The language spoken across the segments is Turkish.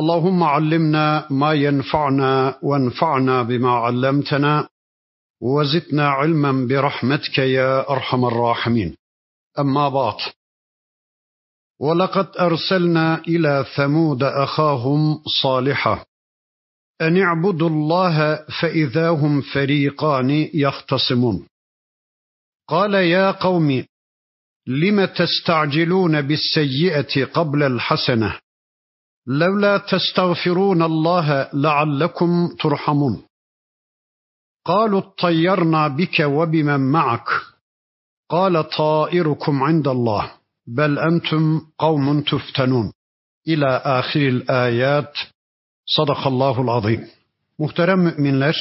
اللهم علمنا ما ينفعنا وانفعنا بما علمتنا وزدنا علما برحمتك يا أرحم الراحمين. أما بعد ولقد أرسلنا إلى ثمود أخاهم صالحا. أن اعبدوا الله فإذا هم فريقان يختصمون. قال يا قوم لم تستعجلون بالسيئة قبل الحسنة؟ لولا تستغفرون الله لعلكم ترحمون قالوا اطيرنا بك وبمن معك قال طائركم عند الله بل أنتم قوم تفتنون إلى آخر الآيات Sadakallahul azim. Muhterem müminler,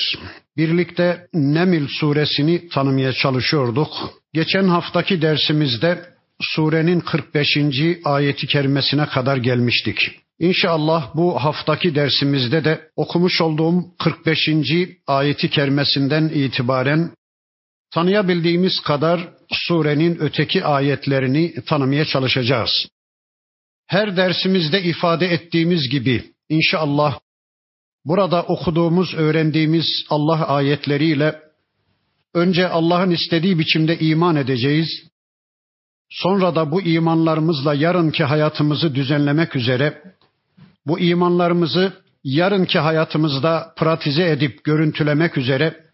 birlikte Nemil suresini tanımaya çalışıyorduk. Geçen haftaki dersimizde surenin 45. ayeti kerimesine kadar gelmiştik. İnşallah bu haftaki dersimizde de okumuş olduğum 45. ayeti kerimesinden itibaren tanıyabildiğimiz kadar surenin öteki ayetlerini tanımaya çalışacağız. Her dersimizde ifade ettiğimiz gibi inşallah burada okuduğumuz, öğrendiğimiz Allah ayetleriyle önce Allah'ın istediği biçimde iman edeceğiz. Sonra da bu imanlarımızla yarınki hayatımızı düzenlemek üzere bu imanlarımızı yarınki hayatımızda pratize edip görüntülemek üzere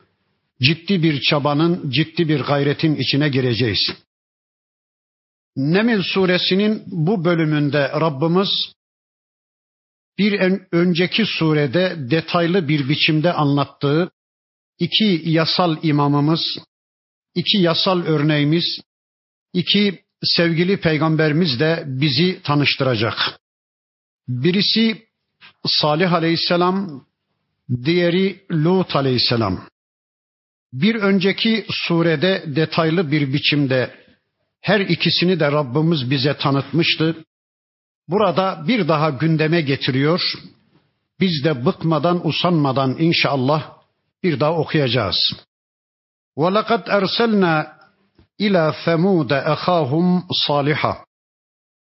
ciddi bir çabanın, ciddi bir gayretin içine gireceğiz. Nemil suresinin bu bölümünde Rabbimiz bir önceki surede detaylı bir biçimde anlattığı iki yasal imamımız, iki yasal örneğimiz, iki sevgili peygamberimiz de bizi tanıştıracak. Birisi Salih Aleyhisselam, diğeri Lut Aleyhisselam. Bir önceki surede detaylı bir biçimde her ikisini de Rabbimiz bize tanıtmıştı. Burada bir daha gündeme getiriyor. Biz de bıkmadan, usanmadan inşallah bir daha okuyacağız. وَلَقَدْ اَرْسَلْنَا ila Semud'e ehahum Salih'a.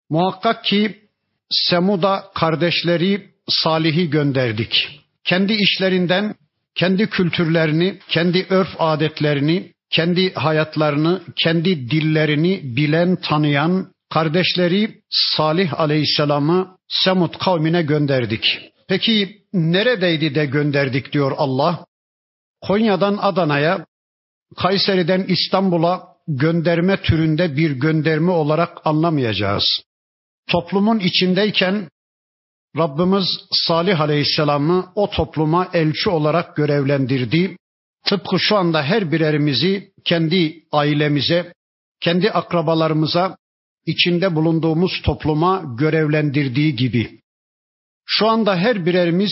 Muhakkak ki Semud'a kardeşleri Salih'i gönderdik. Kendi işlerinden, kendi kültürlerini, kendi örf adetlerini, kendi hayatlarını, kendi dillerini bilen, tanıyan kardeşleri Salih Aleyhisselam'ı Semud kavmine gönderdik. Peki neredeydi de gönderdik diyor Allah? Konya'dan Adana'ya, Kayseri'den İstanbul'a gönderme türünde bir gönderme olarak anlamayacağız toplumun içindeyken Rabbimiz Salih Aleyhisselam'ı o topluma elçi olarak görevlendirdi. Tıpkı şu anda her birerimizi kendi ailemize, kendi akrabalarımıza, içinde bulunduğumuz topluma görevlendirdiği gibi. Şu anda her birerimiz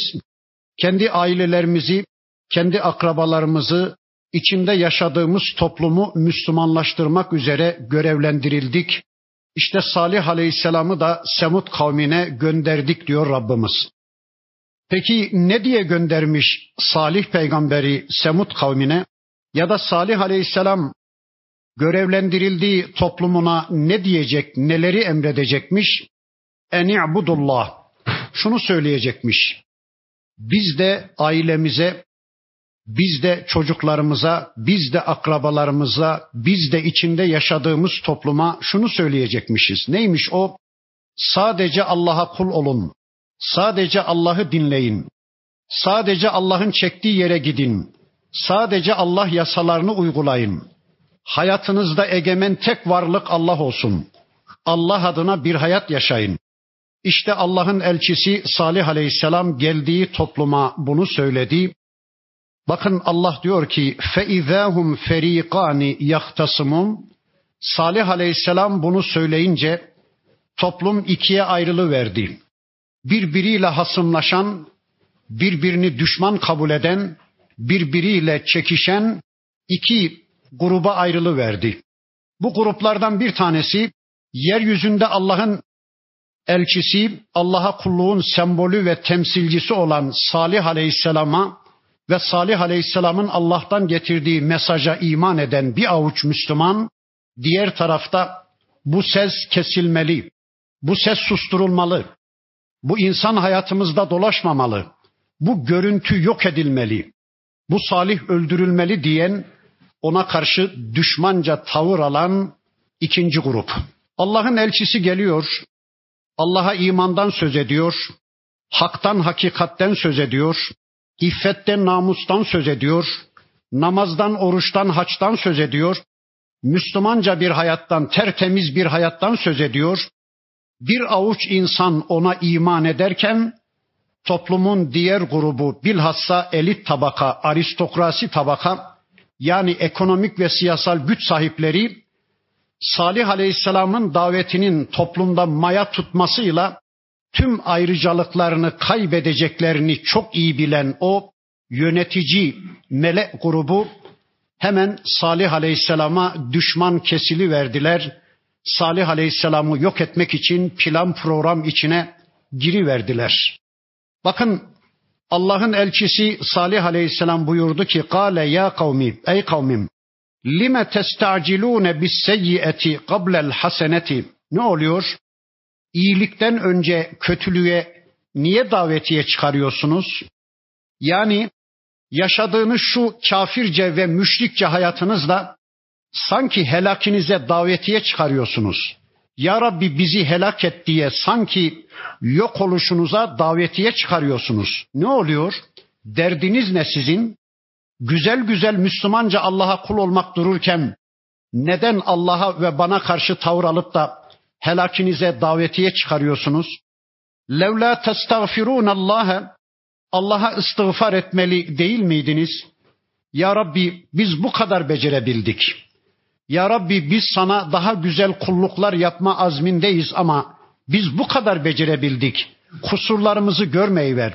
kendi ailelerimizi, kendi akrabalarımızı, içinde yaşadığımız toplumu Müslümanlaştırmak üzere görevlendirildik. İşte Salih Aleyhisselam'ı da Semud kavmine gönderdik diyor Rabbimiz. Peki ne diye göndermiş Salih peygamberi Semud kavmine ya da Salih Aleyhisselam görevlendirildiği toplumuna ne diyecek, neleri emredecekmiş? Eni'budullah. Şunu söyleyecekmiş. Biz de ailemize, biz de çocuklarımıza, biz de akrabalarımıza, biz de içinde yaşadığımız topluma şunu söyleyecekmişiz. Neymiş o? Sadece Allah'a kul olun. Sadece Allah'ı dinleyin. Sadece Allah'ın çektiği yere gidin. Sadece Allah yasalarını uygulayın. Hayatınızda egemen tek varlık Allah olsun. Allah adına bir hayat yaşayın. İşte Allah'ın elçisi Salih Aleyhisselam geldiği topluma bunu söyledi Bakın Allah diyor ki feizahum ferikani yahtasimun Salih Aleyhisselam bunu söyleyince toplum ikiye ayrılı verdi. Birbiriyle hasımlaşan, birbirini düşman kabul eden, birbiriyle çekişen iki gruba ayrılı verdi. Bu gruplardan bir tanesi yeryüzünde Allah'ın elçisi, Allah'a kulluğun sembolü ve temsilcisi olan Salih Aleyhisselam'a ve Salih Aleyhisselam'ın Allah'tan getirdiği mesaja iman eden bir avuç Müslüman, diğer tarafta bu ses kesilmeli, bu ses susturulmalı, bu insan hayatımızda dolaşmamalı, bu görüntü yok edilmeli, bu salih öldürülmeli diyen ona karşı düşmanca tavır alan ikinci grup. Allah'ın elçisi geliyor, Allah'a imandan söz ediyor, haktan hakikatten söz ediyor, iffetten namustan söz ediyor, namazdan, oruçtan, haçtan söz ediyor, Müslümanca bir hayattan, tertemiz bir hayattan söz ediyor. Bir avuç insan ona iman ederken toplumun diğer grubu bilhassa elit tabaka, aristokrasi tabaka yani ekonomik ve siyasal güç sahipleri Salih Aleyhisselam'ın davetinin toplumda maya tutmasıyla tüm ayrıcalıklarını kaybedeceklerini çok iyi bilen o yönetici melek grubu hemen Salih Aleyhisselam'a düşman kesili verdiler. Salih Aleyhisselam'ı yok etmek için plan program içine giriverdiler. Bakın Allah'ın elçisi Salih Aleyhisselam buyurdu ki Kale ya kavmi ey kavmim lime testacilune bis seyyieti qablel haseneti ne oluyor? İyilikten önce kötülüğe niye davetiye çıkarıyorsunuz? Yani yaşadığınız şu kafirce ve müşrikçe hayatınızla sanki helakinize davetiye çıkarıyorsunuz. Ya Rabbi bizi helak et diye sanki yok oluşunuza davetiye çıkarıyorsunuz. Ne oluyor? Derdiniz ne sizin? Güzel güzel Müslümanca Allah'a kul olmak dururken neden Allah'a ve bana karşı tavır alıp da helakinize davetiye çıkarıyorsunuz? Levla testağfirun Allah'a Allah'a istiğfar etmeli değil miydiniz? Ya Rabbi biz bu kadar becerebildik. Ya Rabbi biz sana daha güzel kulluklar yapma azmindeyiz ama biz bu kadar becerebildik. Kusurlarımızı görmeyiver.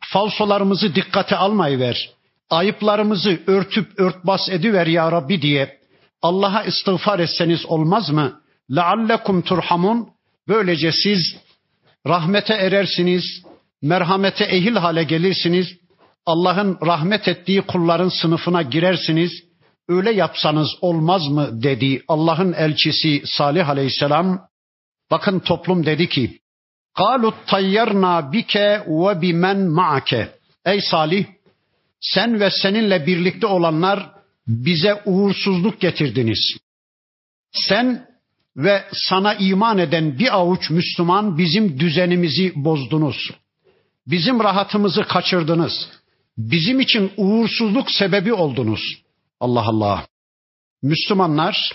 Falsolarımızı dikkate almayıver. Ayıplarımızı örtüp örtbas ediver ya Rabbi diye Allah'a istiğfar etseniz olmaz mı? لَعَلَّكُمْ تُرْحَمُونَ Böylece siz rahmete erersiniz, merhamete ehil hale gelirsiniz, Allah'ın rahmet ettiği kulların sınıfına girersiniz. Öyle yapsanız olmaz mı dedi Allah'ın elçisi Salih Aleyhisselam. Bakın toplum dedi ki: "Kalut tayyarna bike ve bimen ma'ake." Ey Salih, sen ve seninle birlikte olanlar bize uğursuzluk getirdiniz. Sen ve sana iman eden bir avuç Müslüman bizim düzenimizi bozdunuz. Bizim rahatımızı kaçırdınız. Bizim için uğursuzluk sebebi oldunuz. Allah Allah. Müslümanlar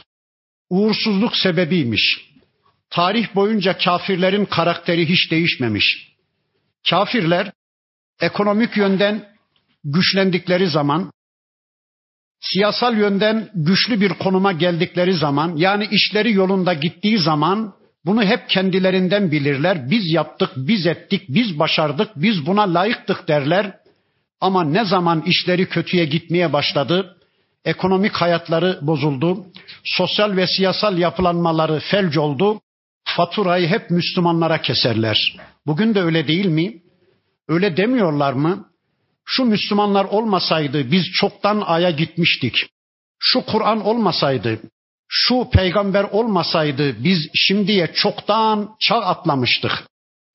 uğursuzluk sebebiymiş. Tarih boyunca kafirlerin karakteri hiç değişmemiş. Kafirler ekonomik yönden güçlendikleri zaman, siyasal yönden güçlü bir konuma geldikleri zaman, yani işleri yolunda gittiği zaman bunu hep kendilerinden bilirler. Biz yaptık, biz ettik, biz başardık, biz buna layıktık derler. Ama ne zaman işleri kötüye gitmeye başladı, ekonomik hayatları bozuldu, sosyal ve siyasal yapılanmaları felç oldu, faturayı hep Müslümanlara keserler. Bugün de öyle değil mi? Öyle demiyorlar mı? Şu Müslümanlar olmasaydı biz çoktan aya gitmiştik. Şu Kur'an olmasaydı, şu peygamber olmasaydı biz şimdiye çoktan çağ atlamıştık.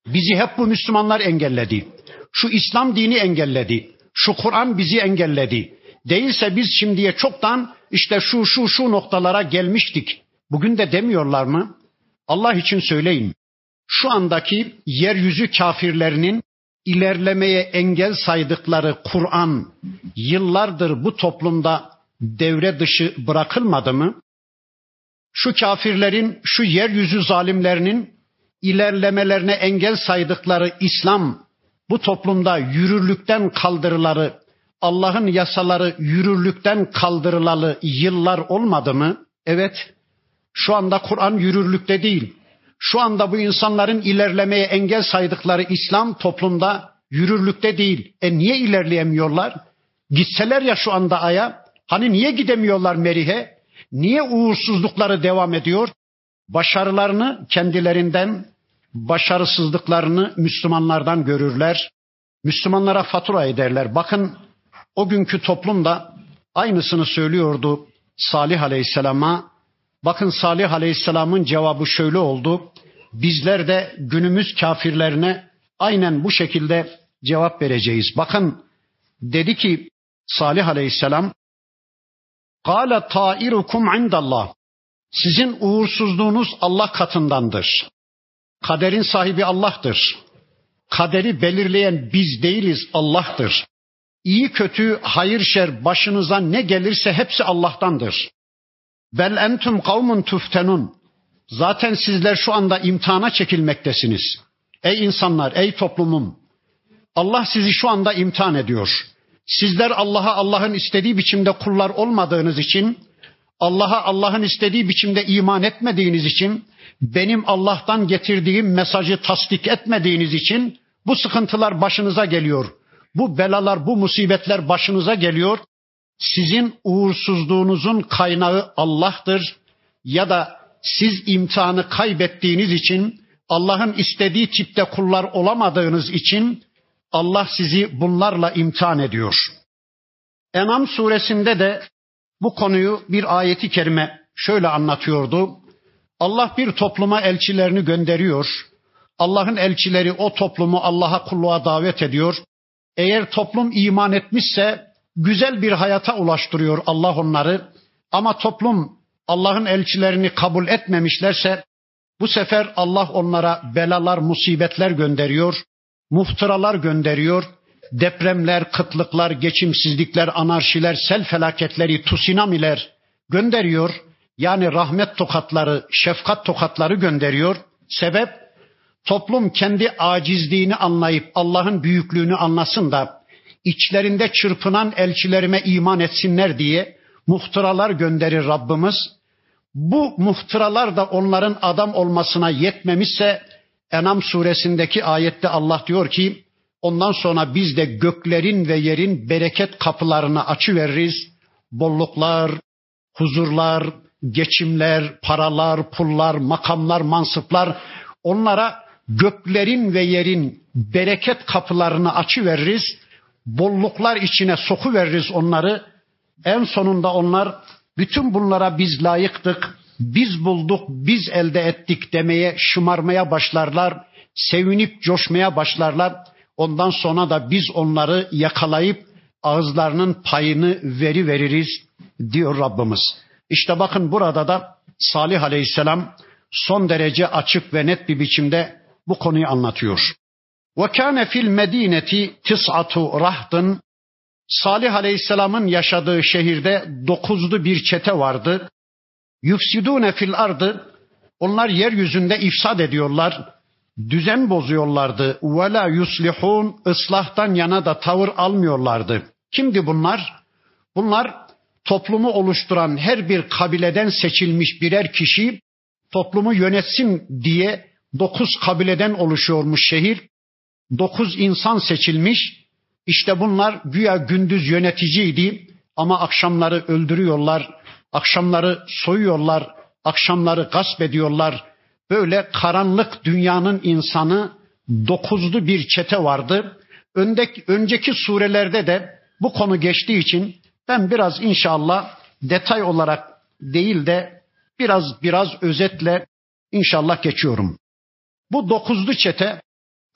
Bizi hep bu Müslümanlar engelledi. Şu İslam dini engelledi. Şu Kur'an bizi engelledi. Değilse biz şimdiye çoktan işte şu şu şu noktalara gelmiştik. Bugün de demiyorlar mı? Allah için söyleyin. Şu andaki yeryüzü kafirlerinin ilerlemeye engel saydıkları Kur'an yıllardır bu toplumda devre dışı bırakılmadı mı? Şu kafirlerin, şu yeryüzü zalimlerinin ilerlemelerine engel saydıkları İslam bu toplumda yürürlükten kaldırıları, Allah'ın yasaları yürürlükten kaldırılalı yıllar olmadı mı? Evet. Şu anda Kur'an yürürlükte değil. Şu anda bu insanların ilerlemeye engel saydıkları İslam toplumda yürürlükte değil. E niye ilerleyemiyorlar? Gitseler ya şu anda aya, hani niye gidemiyorlar Merih'e? Niye uğursuzlukları devam ediyor? Başarılarını kendilerinden, başarısızlıklarını Müslümanlardan görürler. Müslümanlara fatura ederler. Bakın o günkü toplumda aynısını söylüyordu Salih Aleyhisselam'a. Bakın Salih Aleyhisselam'ın cevabı şöyle oldu. Bizler de günümüz kafirlerine aynen bu şekilde cevap vereceğiz. Bakın dedi ki Salih Aleyhisselam Kale tairukum indallah. Sizin uğursuzluğunuz Allah katındandır. Kaderin sahibi Allah'tır. Kaderi belirleyen biz değiliz, Allah'tır. İyi kötü, hayır şer başınıza ne gelirse hepsi Allah'tandır. Bel entum kavmun tuftenun. Zaten sizler şu anda imtihana çekilmektesiniz. Ey insanlar, ey toplumum. Allah sizi şu anda imtihan ediyor. Sizler Allah'a Allah'ın istediği biçimde kullar olmadığınız için, Allah'a Allah'ın istediği biçimde iman etmediğiniz için, benim Allah'tan getirdiğim mesajı tasdik etmediğiniz için bu sıkıntılar başınıza geliyor. Bu belalar, bu musibetler başınıza geliyor. Sizin uğursuzluğunuzun kaynağı Allah'tır ya da siz imtihanı kaybettiğiniz için Allah'ın istediği tipte kullar olamadığınız için Allah sizi bunlarla imtihan ediyor. Enam suresinde de bu konuyu bir ayeti kerime şöyle anlatıyordu. Allah bir topluma elçilerini gönderiyor. Allah'ın elçileri o toplumu Allah'a kulluğa davet ediyor. Eğer toplum iman etmişse güzel bir hayata ulaştırıyor Allah onları. Ama toplum Allah'ın elçilerini kabul etmemişlerse bu sefer Allah onlara belalar, musibetler gönderiyor, muhtıralar gönderiyor, depremler, kıtlıklar, geçimsizlikler, anarşiler, sel felaketleri, tusinamiler gönderiyor. Yani rahmet tokatları, şefkat tokatları gönderiyor. Sebep toplum kendi acizliğini anlayıp Allah'ın büyüklüğünü anlasın da içlerinde çırpınan elçilerime iman etsinler diye muhtıralar gönderir Rabbimiz. Bu muhtıralar da onların adam olmasına yetmemişse Enam suresindeki ayette Allah diyor ki ondan sonra biz de göklerin ve yerin bereket kapılarını açıveririz. Bolluklar, huzurlar, geçimler, paralar, pullar, makamlar, mansıplar onlara göklerin ve yerin bereket kapılarını açıveririz. Bolluklar içine sokuveririz onları. En sonunda onlar bütün bunlara biz layıktık, biz bulduk, biz elde ettik demeye, şımarmaya başlarlar, sevinip coşmaya başlarlar. Ondan sonra da biz onları yakalayıp ağızlarının payını veri veririz diyor Rabbimiz. İşte bakın burada da Salih Aleyhisselam son derece açık ve net bir biçimde bu konuyu anlatıyor. Ve kâne fil medineti tis'atu Salih Aleyhisselam'ın yaşadığı şehirde dokuzlu bir çete vardı. Yufsidune fil ardı. Onlar yeryüzünde ifsad ediyorlar. Düzen bozuyorlardı. Ve la yuslihun ıslahtan yana da tavır almıyorlardı. Kimdi bunlar? Bunlar toplumu oluşturan her bir kabileden seçilmiş birer kişi toplumu yönetsin diye dokuz kabileden oluşuyormuş şehir. Dokuz insan seçilmiş. İşte bunlar güya gündüz yöneticiydi ama akşamları öldürüyorlar, akşamları soyuyorlar, akşamları gasp ediyorlar. Böyle karanlık dünyanın insanı dokuzlu bir çete vardı. Öndeki, önceki surelerde de bu konu geçtiği için ben biraz inşallah detay olarak değil de biraz biraz özetle inşallah geçiyorum. Bu dokuzlu çete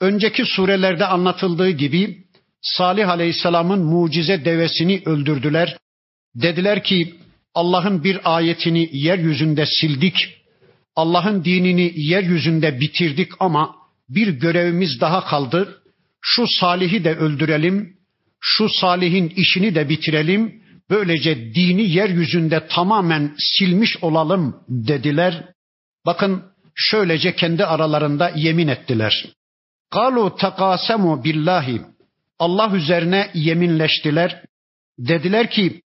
önceki surelerde anlatıldığı gibi Salih Aleyhisselam'ın mucize devesini öldürdüler. Dediler ki Allah'ın bir ayetini yeryüzünde sildik. Allah'ın dinini yeryüzünde bitirdik ama bir görevimiz daha kaldı. Şu Salih'i de öldürelim. Şu Salih'in işini de bitirelim. Böylece dini yeryüzünde tamamen silmiş olalım dediler. Bakın şöylece kendi aralarında yemin ettiler. Kalu takasemu billahi. Allah üzerine yeminleştiler. Dediler ki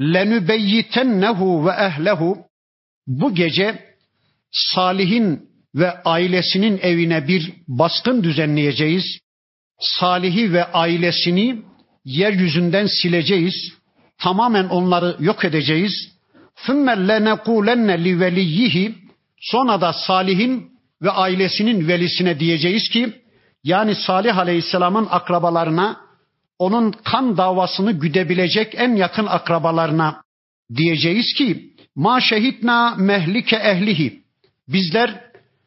lenübeyyitennehu ve ehlehu bu gece Salih'in ve ailesinin evine bir baskın düzenleyeceğiz. Salih'i ve ailesini yeryüzünden sileceğiz. Tamamen onları yok edeceğiz. ثُمَّ لَنَقُولَنَّ لِوَلِيِّهِ Sonra da Salih'in ve ailesinin velisine diyeceğiz ki yani Salih Aleyhisselam'ın akrabalarına, onun kan davasını güdebilecek en yakın akrabalarına diyeceğiz ki, ma şehitna mehlike ehlihi. Bizler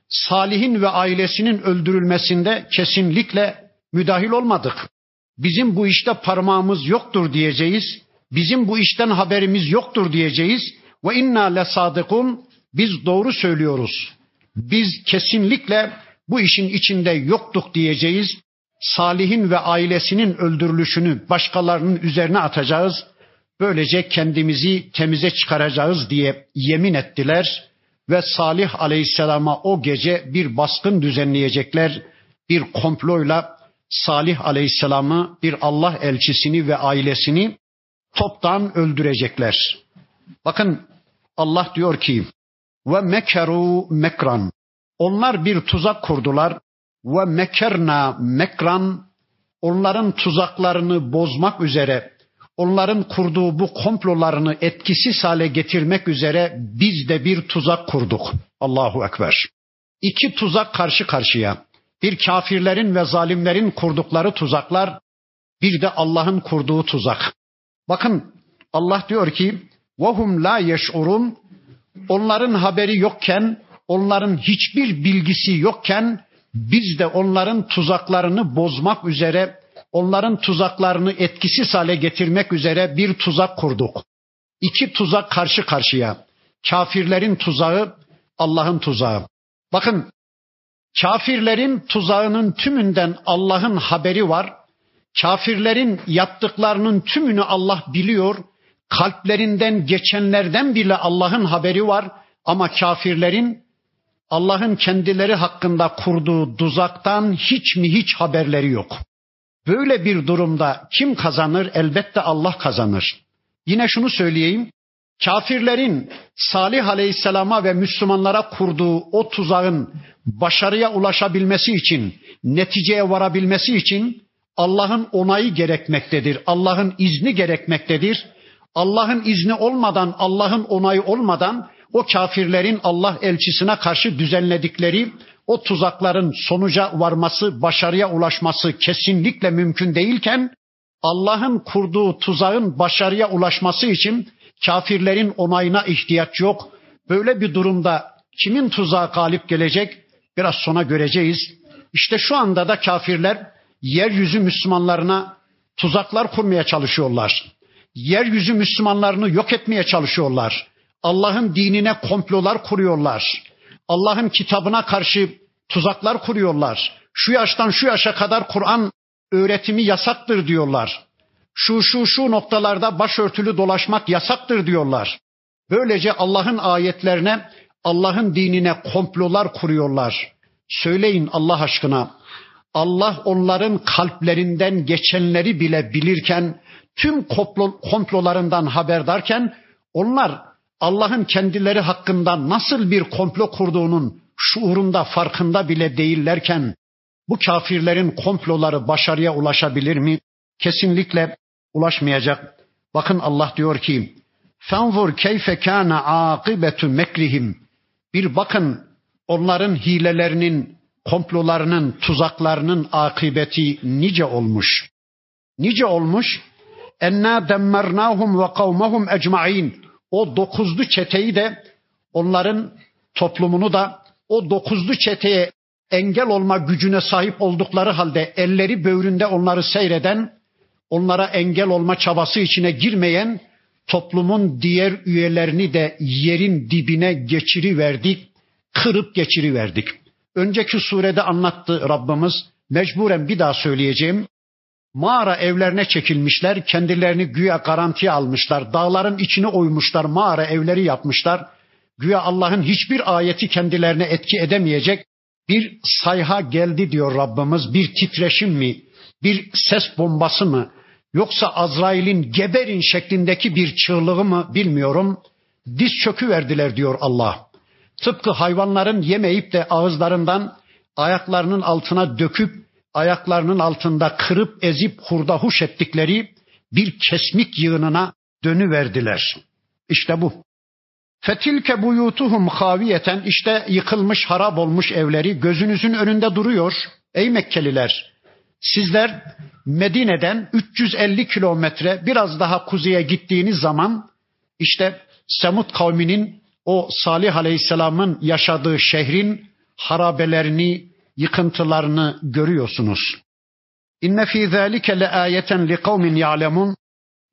Salih'in ve ailesinin öldürülmesinde kesinlikle müdahil olmadık. Bizim bu işte parmağımız yoktur diyeceğiz. Bizim bu işten haberimiz yoktur diyeceğiz. Ve inna lesadikun biz doğru söylüyoruz. Biz kesinlikle bu işin içinde yoktuk diyeceğiz. Salih'in ve ailesinin öldürülüşünü başkalarının üzerine atacağız. Böylece kendimizi temize çıkaracağız diye yemin ettiler ve Salih Aleyhisselam'a o gece bir baskın düzenleyecekler. Bir komployla Salih Aleyhisselam'ı bir Allah elçisini ve ailesini toptan öldürecekler. Bakın Allah diyor ki ve mekeru mekran. Onlar bir tuzak kurdular ve mekerna mekran onların tuzaklarını bozmak üzere onların kurduğu bu komplolarını etkisiz hale getirmek üzere biz de bir tuzak kurduk. Allahu Ekber. İki tuzak karşı karşıya. Bir kafirlerin ve zalimlerin kurdukları tuzaklar, bir de Allah'ın kurduğu tuzak. Bakın Allah diyor ki, وَهُمْ la yeş'urun Onların haberi yokken onların hiçbir bilgisi yokken biz de onların tuzaklarını bozmak üzere, onların tuzaklarını etkisiz hale getirmek üzere bir tuzak kurduk. İki tuzak karşı karşıya. Kafirlerin tuzağı, Allah'ın tuzağı. Bakın kafirlerin tuzağının tümünden Allah'ın haberi var. Kafirlerin yaptıklarının tümünü Allah biliyor. Kalplerinden geçenlerden bile Allah'ın haberi var ama kafirlerin Allah'ın kendileri hakkında kurduğu tuzaktan hiç mi hiç haberleri yok. Böyle bir durumda kim kazanır? Elbette Allah kazanır. Yine şunu söyleyeyim. Kafirlerin Salih Aleyhisselam'a ve Müslümanlara kurduğu o tuzağın başarıya ulaşabilmesi için, neticeye varabilmesi için Allah'ın onayı gerekmektedir. Allah'ın izni gerekmektedir. Allah'ın izni olmadan, Allah'ın onayı olmadan o kafirlerin Allah elçisine karşı düzenledikleri o tuzakların sonuca varması, başarıya ulaşması kesinlikle mümkün değilken Allah'ın kurduğu tuzağın başarıya ulaşması için kafirlerin onayına ihtiyaç yok. Böyle bir durumda kimin tuzağı galip gelecek? Biraz sonra göreceğiz. İşte şu anda da kafirler yeryüzü Müslümanlarına tuzaklar kurmaya çalışıyorlar yeryüzü Müslümanlarını yok etmeye çalışıyorlar. Allah'ın dinine komplolar kuruyorlar. Allah'ın kitabına karşı tuzaklar kuruyorlar. Şu yaştan şu yaşa kadar Kur'an öğretimi yasaktır diyorlar. Şu şu şu noktalarda başörtülü dolaşmak yasaktır diyorlar. Böylece Allah'ın ayetlerine, Allah'ın dinine komplolar kuruyorlar. Söyleyin Allah aşkına. Allah onların kalplerinden geçenleri bile bilirken tüm komplolarından haberdarken onlar Allah'ın kendileri hakkında nasıl bir komplo kurduğunun şuurunda farkında bile değillerken bu kafirlerin komploları başarıya ulaşabilir mi? Kesinlikle ulaşmayacak. Bakın Allah diyor ki: "Fenzur keyfe kana akibetu mekrihim." Bir bakın onların hilelerinin, komplolarının, tuzaklarının akıbeti nice olmuş. Nice olmuş? enna demmernahum ve kavmahum ecmain. O dokuzlu çeteyi de onların toplumunu da o dokuzlu çeteye engel olma gücüne sahip oldukları halde elleri böğründe onları seyreden, onlara engel olma çabası içine girmeyen toplumun diğer üyelerini de yerin dibine geçiri verdik, kırıp geçiri verdik. Önceki surede anlattı Rabbimiz. Mecburen bir daha söyleyeceğim. Mağara evlerine çekilmişler, kendilerini güya garantiye almışlar, dağların içine oymuşlar, mağara evleri yapmışlar. Güya Allah'ın hiçbir ayeti kendilerine etki edemeyecek bir sayha geldi diyor Rabbimiz. Bir titreşim mi, bir ses bombası mı, yoksa Azrail'in geberin şeklindeki bir çığlığı mı bilmiyorum. Diz çökü verdiler diyor Allah. Tıpkı hayvanların yemeyip de ağızlarından ayaklarının altına döküp ayaklarının altında kırıp ezip hurda huş ettikleri bir kesmik yığınına dönüverdiler. İşte bu. Fetilke buyutuhum haviyeten işte yıkılmış harap olmuş evleri gözünüzün önünde duruyor. Ey Mekkeliler sizler Medine'den 350 kilometre biraz daha kuzeye gittiğiniz zaman işte Semut kavminin o Salih Aleyhisselam'ın yaşadığı şehrin harabelerini, yıkıntılarını görüyorsunuz. İnne fî zâlike le âyeten li kavmin ya'lemun.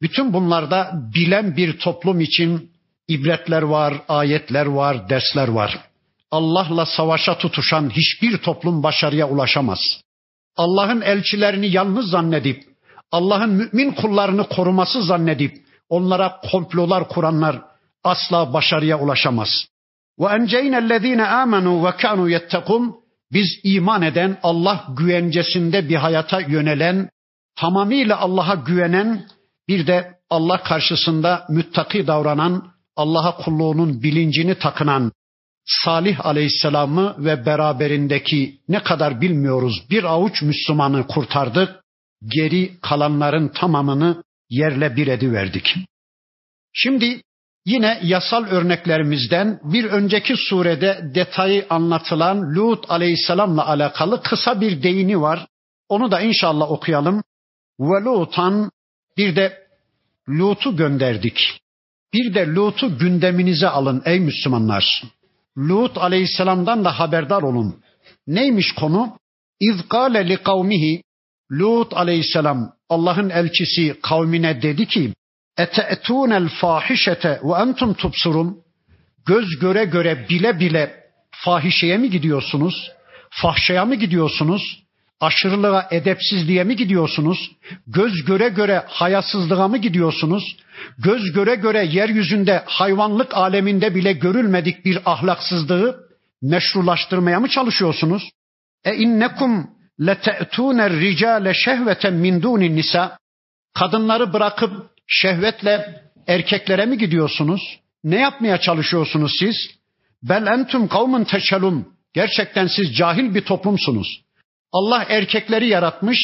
Bütün bunlarda bilen bir toplum için ibretler var, ayetler var, dersler var. Allah'la savaşa tutuşan hiçbir toplum başarıya ulaşamaz. Allah'ın elçilerini yalnız zannedip, Allah'ın mümin kullarını koruması zannedip, onlara komplolar kuranlar asla başarıya ulaşamaz. Ve enceynellezine amenu ve kanu yettekun biz iman eden, Allah güvencesinde bir hayata yönelen, tamamıyla Allah'a güvenen, bir de Allah karşısında müttaki davranan, Allah'a kulluğunun bilincini takınan Salih Aleyhisselam'ı ve beraberindeki ne kadar bilmiyoruz bir avuç Müslümanı kurtardık. Geri kalanların tamamını yerle bir ediverdik. Şimdi yine yasal örneklerimizden bir önceki surede detayı anlatılan Lut Aleyhisselam'la alakalı kısa bir deyini var. Onu da inşallah okuyalım. Ve Lutan bir de Lut'u gönderdik. Bir de Lut'u gündeminize alın ey Müslümanlar. Lut aleyhisselamdan da haberdar olun. Neymiş konu? İz kâle li kavmihi Lut aleyhisselam Allah'ın elçisi kavmine dedi ki Ete'tûnel fâhişete ve entum tubsurun Göz göre göre bile bile fahişeye mi gidiyorsunuz? Fahşaya mı gidiyorsunuz? Aşırılığa, edepsizliğe mi gidiyorsunuz? Göz göre göre hayasızlığa mı gidiyorsunuz? Göz göre göre yeryüzünde hayvanlık aleminde bile görülmedik bir ahlaksızlığı meşrulaştırmaya mı çalışıyorsunuz? E innekum lete'tûner ricale şehveten min dûnin nisa. Kadınları bırakıp şehvetle erkeklere mi gidiyorsunuz? Ne yapmaya çalışıyorsunuz siz? Bel entum kavmun teşelum. Gerçekten siz cahil bir toplumsunuz. Allah erkekleri yaratmış,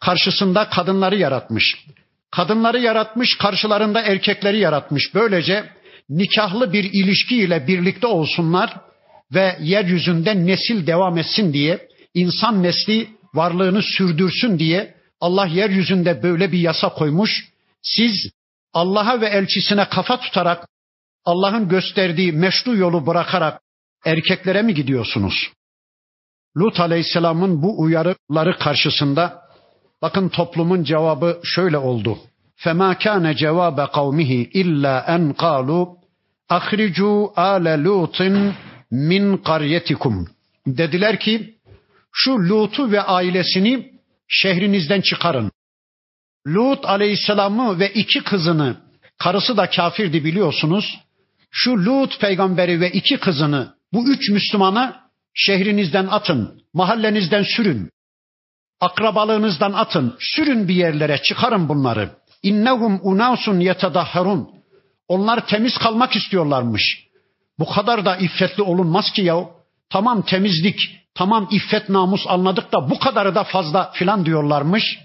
karşısında kadınları yaratmış. Kadınları yaratmış, karşılarında erkekleri yaratmış. Böylece nikahlı bir ilişkiyle birlikte olsunlar ve yeryüzünde nesil devam etsin diye, insan nesli varlığını sürdürsün diye Allah yeryüzünde böyle bir yasa koymuş. Siz Allah'a ve elçisine kafa tutarak Allah'ın gösterdiği meşru yolu bırakarak erkeklere mi gidiyorsunuz? Lut Aleyhisselam'ın bu uyarıları karşısında bakın toplumun cevabı şöyle oldu. فَمَا كَانَ جَوَابَ قَوْمِهِ اِلَّا اَنْ قَالُوا اَخْرِجُوا آلَ لُوتٍ min قَرْيَتِكُمْ Dediler ki şu Lut'u ve ailesini şehrinizden çıkarın. Lut aleyhisselamı ve iki kızını, karısı da kafirdi biliyorsunuz. Şu Lut peygamberi ve iki kızını, bu üç Müslümanı Şehrinizden atın, mahallenizden sürün. Akrabalığınızdan atın, sürün bir yerlere, çıkarın bunları. İnnehum unasun yetedahharun. Onlar temiz kalmak istiyorlarmış. Bu kadar da iffetli olunmaz ki ya. Tamam temizlik, tamam iffet namus anladık da bu kadarı da fazla filan diyorlarmış.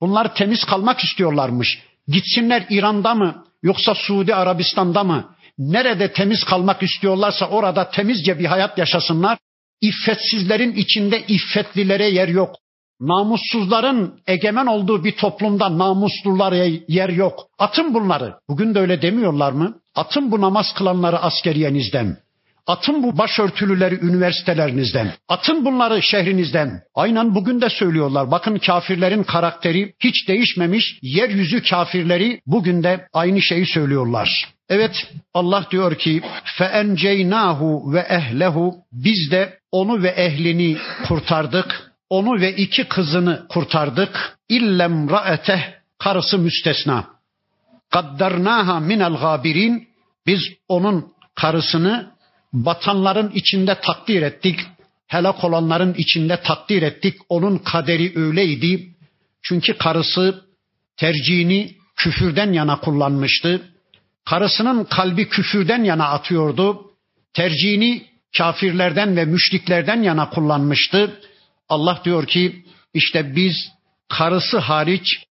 Bunlar temiz kalmak istiyorlarmış. Gitsinler İran'da mı yoksa Suudi Arabistan'da mı? Nerede temiz kalmak istiyorlarsa orada temizce bir hayat yaşasınlar. İffetsizlerin içinde iffetlilere yer yok. Namussuzların egemen olduğu bir toplumda namuslulara yer yok. Atın bunları. Bugün de öyle demiyorlar mı? Atın bu namaz kılanları askeriyenizden. Atın bu başörtülüleri üniversitelerinizden. Atın bunları şehrinizden. Aynen bugün de söylüyorlar. Bakın kafirlerin karakteri hiç değişmemiş. Yeryüzü kafirleri bugün de aynı şeyi söylüyorlar. Evet Allah diyor ki feenceynahu ve ehlehu biz de onu ve ehlini kurtardık. Onu ve iki kızını kurtardık. İllem raeteh karısı müstesna. Kaddarnaha minel gabirin biz onun karısını batanların içinde takdir ettik. Helak olanların içinde takdir ettik. Onun kaderi öyleydi. Çünkü karısı tercihini küfürden yana kullanmıştı. Karısının kalbi küfürden yana atıyordu. Tercihini kafirlerden ve müşriklerden yana kullanmıştı. Allah diyor ki İşte biz karısı hariç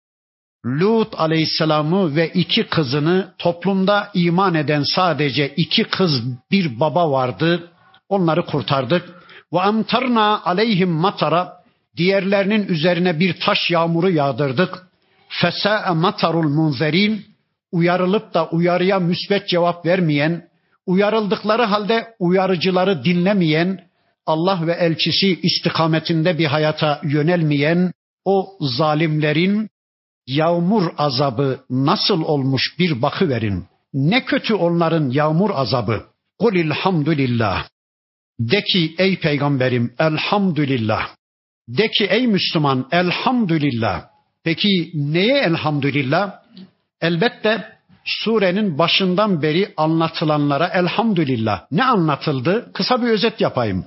Lut aleyhisselamı ve iki kızını toplumda iman eden sadece iki kız bir baba vardı. Onları kurtardık. Ve amtarna aleyhim matara diğerlerinin üzerine bir taş yağmuru yağdırdık. Fesa matarul munzerin uyarılıp da uyarıya müsbet cevap vermeyen, uyarıldıkları halde uyarıcıları dinlemeyen, Allah ve elçisi istikametinde bir hayata yönelmeyen o zalimlerin yağmur azabı nasıl olmuş bir bakıverin. Ne kötü onların yağmur azabı. Kulil hamdülillah. De ki ey peygamberim elhamdülillah. De ki ey Müslüman elhamdülillah. Peki neye elhamdülillah? Elbette surenin başından beri anlatılanlara elhamdülillah. Ne anlatıldı? Kısa bir özet yapayım.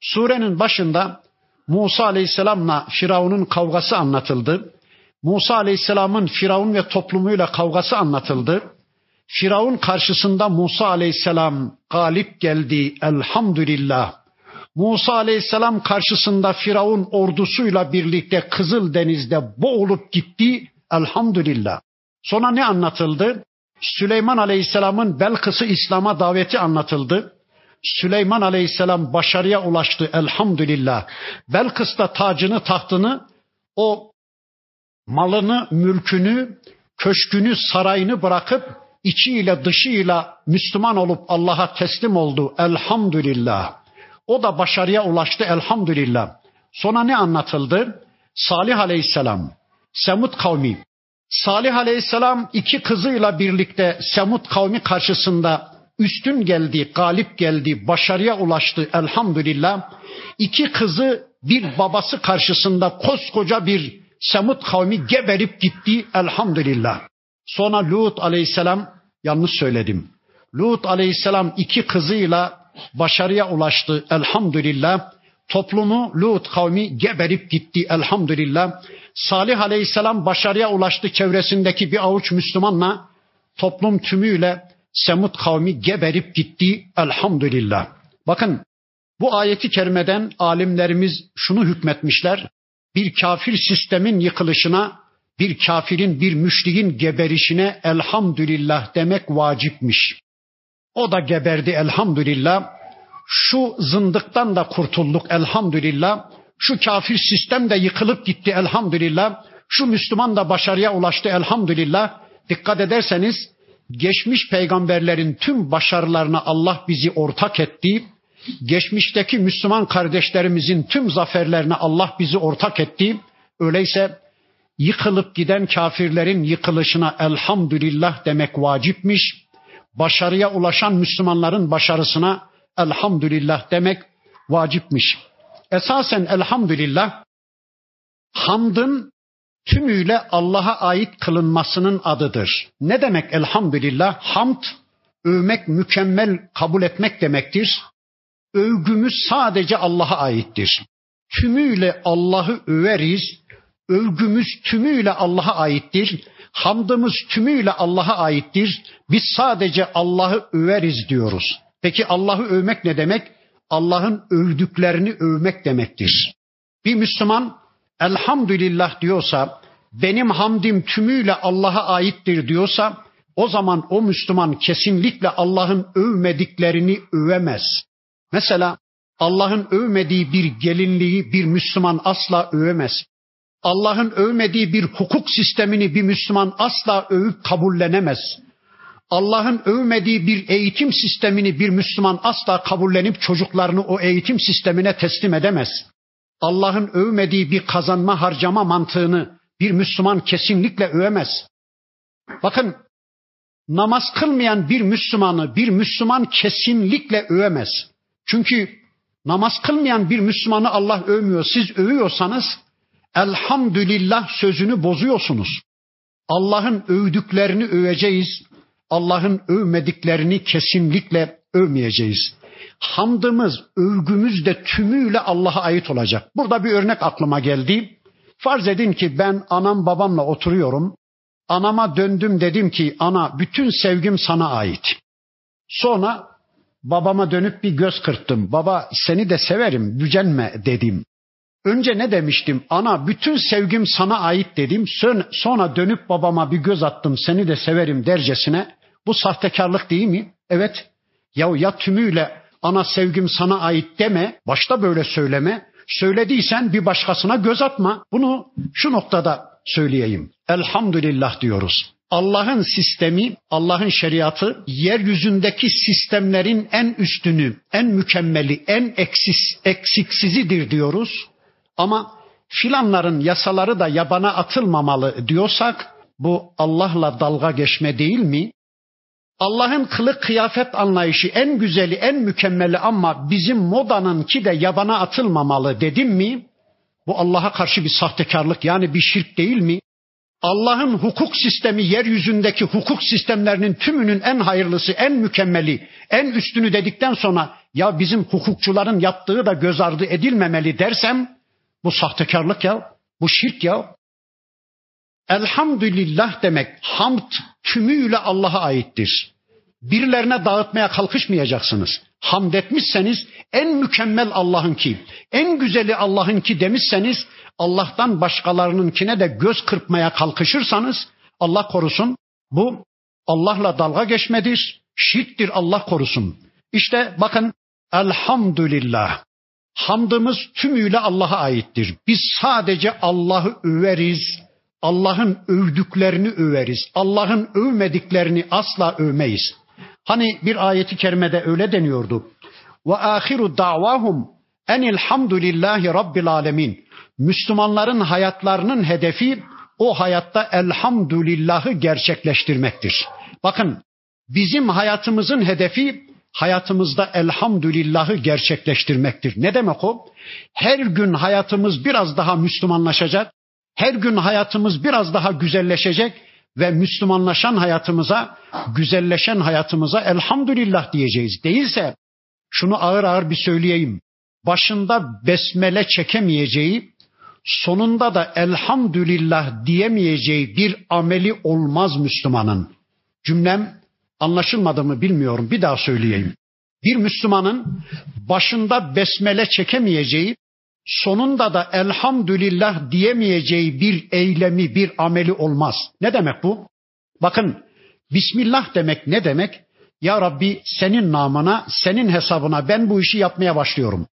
Surenin başında Musa Aleyhisselam'la Firavun'un kavgası anlatıldı. Musa Aleyhisselam'ın Firavun ve toplumuyla kavgası anlatıldı. Firavun karşısında Musa Aleyhisselam galip geldi elhamdülillah. Musa Aleyhisselam karşısında Firavun ordusuyla birlikte Kızıl Deniz'de boğulup gitti elhamdülillah. Sonra ne anlatıldı? Süleyman Aleyhisselam'ın Belkıs'ı İslam'a daveti anlatıldı. Süleyman Aleyhisselam başarıya ulaştı elhamdülillah. Belkıs'ta tacını tahtını o malını, mülkünü, köşkünü, sarayını bırakıp içiyle dışıyla Müslüman olup Allah'a teslim oldu elhamdülillah. O da başarıya ulaştı elhamdülillah. Sonra ne anlatıldı? Salih Aleyhisselam, Semut kavmi. Salih Aleyhisselam iki kızıyla birlikte Semut kavmi karşısında üstün geldi, galip geldi, başarıya ulaştı elhamdülillah. İki kızı bir babası karşısında koskoca bir Semut kavmi geberip gitti elhamdülillah. Sonra Lut aleyhisselam yanlış söyledim. Lut aleyhisselam iki kızıyla başarıya ulaştı elhamdülillah. Toplumu Lut kavmi geberip gitti elhamdülillah. Salih aleyhisselam başarıya ulaştı çevresindeki bir avuç Müslümanla toplum tümüyle Semut kavmi geberip gitti elhamdülillah. Bakın bu ayeti kerimeden alimlerimiz şunu hükmetmişler. Bir kafir sistemin yıkılışına, bir kafirin, bir müşrikin geberişine elhamdülillah demek vacipmiş. O da geberdi elhamdülillah. Şu zındıktan da kurtulduk elhamdülillah. Şu kafir sistem de yıkılıp gitti elhamdülillah. Şu Müslüman da başarıya ulaştı elhamdülillah. Dikkat ederseniz geçmiş peygamberlerin tüm başarılarına Allah bizi ortak etti. Geçmişteki Müslüman kardeşlerimizin tüm zaferlerine Allah bizi ortak etti. Öyleyse yıkılıp giden kafirlerin yıkılışına elhamdülillah demek vacipmiş. Başarıya ulaşan Müslümanların başarısına elhamdülillah demek vacipmiş. Esasen elhamdülillah hamdın tümüyle Allah'a ait kılınmasının adıdır. Ne demek elhamdülillah? Hamd, övmek, mükemmel kabul etmek demektir. Övgümüz sadece Allah'a aittir. Tümüyle Allah'ı överiz. Övgümüz tümüyle Allah'a aittir. Hamdımız tümüyle Allah'a aittir. Biz sadece Allah'ı överiz diyoruz. Peki Allah'ı övmek ne demek? Allah'ın övdüklerini övmek demektir. Bir Müslüman elhamdülillah diyorsa, benim hamdim tümüyle Allah'a aittir diyorsa, o zaman o Müslüman kesinlikle Allah'ın övmediklerini övemez. Mesela Allah'ın övmediği bir gelinliği bir Müslüman asla övemez. Allah'ın övmediği bir hukuk sistemini bir Müslüman asla övüp kabullenemez. Allah'ın övmediği bir eğitim sistemini bir Müslüman asla kabullenip çocuklarını o eğitim sistemine teslim edemez. Allah'ın övmediği bir kazanma harcama mantığını bir Müslüman kesinlikle övemez. Bakın namaz kılmayan bir Müslümanı bir Müslüman kesinlikle övemez. Çünkü namaz kılmayan bir Müslümanı Allah övmüyor. Siz övüyorsanız elhamdülillah sözünü bozuyorsunuz. Allah'ın övdüklerini öveceğiz. Allah'ın övmediklerini kesinlikle övmeyeceğiz. Hamdımız, övgümüz de tümüyle Allah'a ait olacak. Burada bir örnek aklıma geldi. Farz edin ki ben anam babamla oturuyorum. Anama döndüm dedim ki ana bütün sevgim sana ait. Sonra babama dönüp bir göz kırptım. Baba seni de severim gücenme dedim. Önce ne demiştim? Ana bütün sevgim sana ait dedim. Sonra dönüp babama bir göz attım. Seni de severim dercesine. Bu sahtekarlık değil mi? Evet. Ya ya tümüyle ana sevgim sana ait deme. Başta böyle söyleme. Söylediysen bir başkasına göz atma. Bunu şu noktada söyleyeyim. Elhamdülillah diyoruz. Allah'ın sistemi, Allah'ın şeriatı yeryüzündeki sistemlerin en üstünü, en mükemmeli, en eksis, eksiksizidir diyoruz. Ama filanların yasaları da yabana atılmamalı diyorsak bu Allah'la dalga geçme değil mi? Allah'ın kılık kıyafet anlayışı en güzeli, en mükemmeli ama bizim modanın ki de yabana atılmamalı dedim mi? Bu Allah'a karşı bir sahtekarlık yani bir şirk değil mi? Allah'ın hukuk sistemi yeryüzündeki hukuk sistemlerinin tümünün en hayırlısı, en mükemmeli, en üstünü dedikten sonra ya bizim hukukçuların yaptığı da göz ardı edilmemeli dersem bu sahtekarlık ya, bu şirk ya. Elhamdülillah demek hamd tümüyle Allah'a aittir. Birilerine dağıtmaya kalkışmayacaksınız. Hamd etmişseniz en mükemmel Allah'ınki, en güzeli Allah'ınki demişseniz Allah'tan başkalarınınkine de göz kırpmaya kalkışırsanız Allah korusun bu Allah'la dalga geçmedir, şirktir Allah korusun. İşte bakın elhamdülillah. Hamdımız tümüyle Allah'a aittir. Biz sadece Allah'ı överiz, Allah'ın övdüklerini överiz. Allah'ın övmediklerini asla övmeyiz. Hani bir ayeti kerimede öyle deniyordu. Ve ahiru davahum enilhamdülillahi rabbil alemin. Müslümanların hayatlarının hedefi o hayatta elhamdülillahı gerçekleştirmektir. Bakın bizim hayatımızın hedefi hayatımızda elhamdülillahı gerçekleştirmektir. Ne demek o? Her gün hayatımız biraz daha Müslümanlaşacak. Her gün hayatımız biraz daha güzelleşecek ve Müslümanlaşan hayatımıza, güzelleşen hayatımıza elhamdülillah diyeceğiz. Değilse şunu ağır ağır bir söyleyeyim. Başında besmele çekemeyeceği, sonunda da elhamdülillah diyemeyeceği bir ameli olmaz Müslümanın. Cümlem anlaşılmadı mı bilmiyorum. Bir daha söyleyeyim. Bir Müslümanın başında besmele çekemeyeceği, sonunda da elhamdülillah diyemeyeceği bir eylemi, bir ameli olmaz. Ne demek bu? Bakın Bismillah demek ne demek? Ya Rabbi senin namına, senin hesabına ben bu işi yapmaya başlıyorum.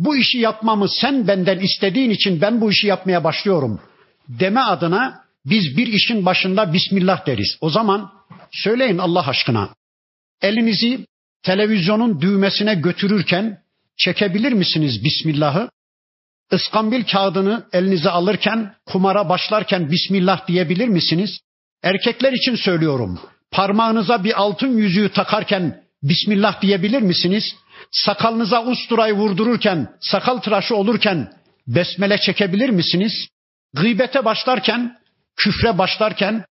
Bu işi yapmamı sen benden istediğin için ben bu işi yapmaya başlıyorum. Deme adına biz bir işin başında Bismillah deriz. O zaman söyleyin Allah aşkına. Elinizi televizyonun düğmesine götürürken çekebilir misiniz Bismillah'ı? Iskambil kağıdını elinize alırken, kumara başlarken Bismillah diyebilir misiniz? Erkekler için söylüyorum. Parmağınıza bir altın yüzüğü takarken Bismillah diyebilir misiniz? Sakalınıza usturayı vurdururken, sakal tıraşı olurken besmele çekebilir misiniz? Gıybete başlarken, küfre başlarken,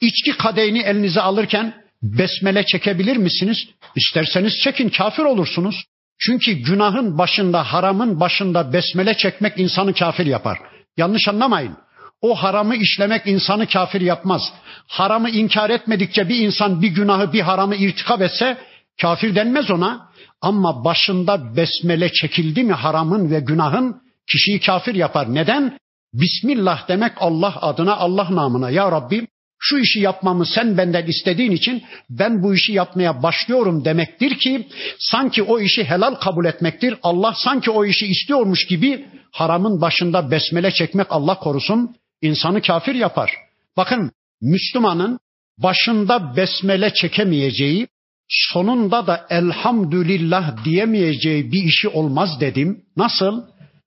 içki kadehini elinize alırken besmele çekebilir misiniz? İsterseniz çekin, kafir olursunuz. Çünkü günahın başında, haramın başında besmele çekmek insanı kafir yapar. Yanlış anlamayın. O haramı işlemek insanı kafir yapmaz. Haramı inkar etmedikçe bir insan bir günahı, bir haramı irtikap etse kafir denmez ona. Ama başında besmele çekildi mi haramın ve günahın kişiyi kafir yapar. Neden? Bismillah demek Allah adına, Allah namına. Ya Rabbi şu işi yapmamı sen benden istediğin için ben bu işi yapmaya başlıyorum demektir ki sanki o işi helal kabul etmektir. Allah sanki o işi istiyormuş gibi haramın başında besmele çekmek Allah korusun insanı kafir yapar. Bakın Müslümanın başında besmele çekemeyeceği, sonunda da elhamdülillah diyemeyeceği bir işi olmaz dedim. Nasıl?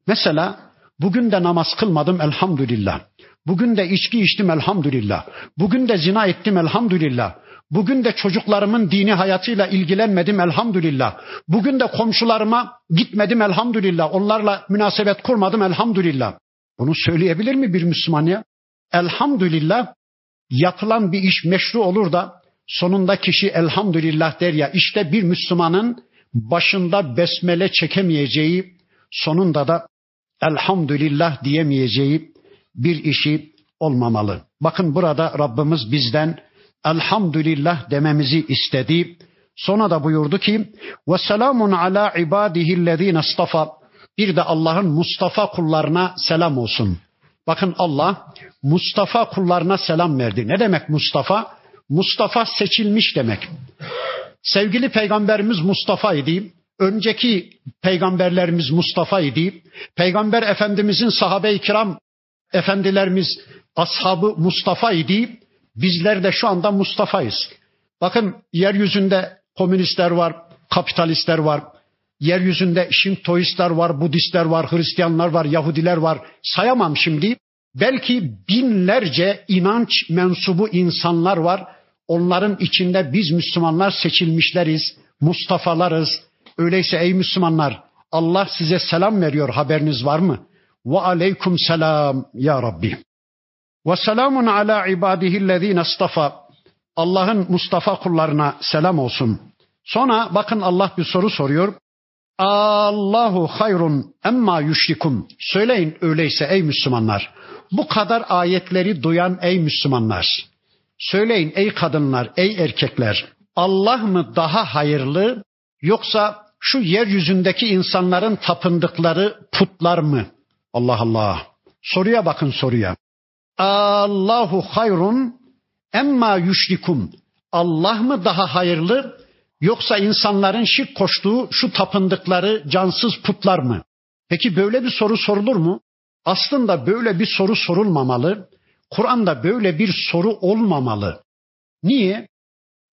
Mesela bugün de namaz kılmadım elhamdülillah. Bugün de içki içtim elhamdülillah. Bugün de zina ettim elhamdülillah. Bugün de çocuklarımın dini hayatıyla ilgilenmedim elhamdülillah. Bugün de komşularıma gitmedim elhamdülillah. Onlarla münasebet kurmadım elhamdülillah. Bunu söyleyebilir mi bir Müslüman ya? Elhamdülillah yapılan bir iş meşru olur da sonunda kişi elhamdülillah der ya işte bir Müslümanın başında besmele çekemeyeceği sonunda da elhamdülillah diyemeyeceği bir işi olmamalı. Bakın burada Rabbimiz bizden elhamdülillah dememizi istedi. Sonra da buyurdu ki ve selamun ala ibadihillezine istafa bir de Allah'ın Mustafa kullarına selam olsun. Bakın Allah Mustafa kullarına selam verdi. Ne demek Mustafa? Mustafa seçilmiş demek. Sevgili peygamberimiz Mustafa idi. Önceki peygamberlerimiz Mustafa idi. Peygamber Efendimizin sahabe-i kiram efendilerimiz ashabı Mustafa idi. Bizler de şu anda Mustafa'yız. Bakın yeryüzünde komünistler var, kapitalistler var. Yeryüzünde Şintoistler var, Budistler var, Hristiyanlar var, Yahudiler var. Sayamam şimdi. Belki binlerce inanç mensubu insanlar var. Onların içinde biz Müslümanlar seçilmişleriz, Mustafa'larız. Öyleyse ey Müslümanlar Allah size selam veriyor haberiniz var mı? Ve aleyküm selam ya Rabbi. Ve selamun ala ibadihillezine istafa. Allah'ın Mustafa kullarına selam olsun. Sonra bakın Allah bir soru soruyor. Allahu hayrun emma yüşrikum. Söyleyin öyleyse ey Müslümanlar. Bu kadar ayetleri duyan ey Müslümanlar. Söyleyin ey kadınlar, ey erkekler. Allah mı daha hayırlı yoksa şu yeryüzündeki insanların tapındıkları putlar mı? Allah Allah. Soruya bakın soruya. Allahu hayrun emma yüşrikum. Allah mı daha hayırlı yoksa insanların şirk koştuğu şu tapındıkları cansız putlar mı? Peki böyle bir soru sorulur mu? Aslında böyle bir soru sorulmamalı. Kur'an'da böyle bir soru olmamalı. Niye?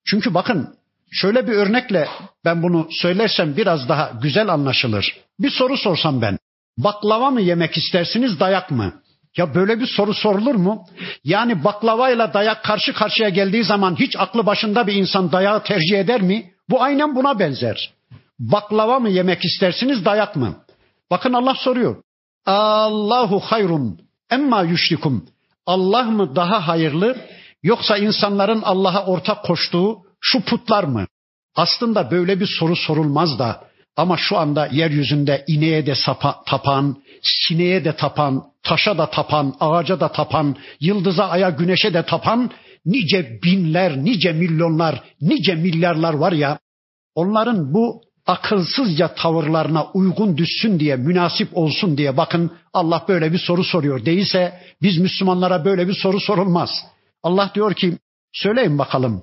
Çünkü bakın şöyle bir örnekle ben bunu söylersem biraz daha güzel anlaşılır. Bir soru sorsam ben. Baklava mı yemek istersiniz dayak mı? Ya böyle bir soru sorulur mu? Yani baklavayla dayak karşı karşıya geldiği zaman hiç aklı başında bir insan dayağı tercih eder mi? Bu aynen buna benzer. Baklava mı yemek istersiniz dayak mı? Bakın Allah soruyor. Allahu hayrun emma yüşrikum. Allah mı daha hayırlı yoksa insanların Allah'a ortak koştuğu şu putlar mı? Aslında böyle bir soru sorulmaz da ama şu anda yeryüzünde ineğe de sapa, tapan, sineğe de tapan, taşa da tapan, ağaca da tapan, yıldıza, aya, güneşe de tapan nice binler, nice milyonlar, nice milyarlar var ya onların bu akılsızca tavırlarına uygun düşsün diye, münasip olsun diye bakın Allah böyle bir soru soruyor. Değilse biz Müslümanlara böyle bir soru sorulmaz. Allah diyor ki söyleyin bakalım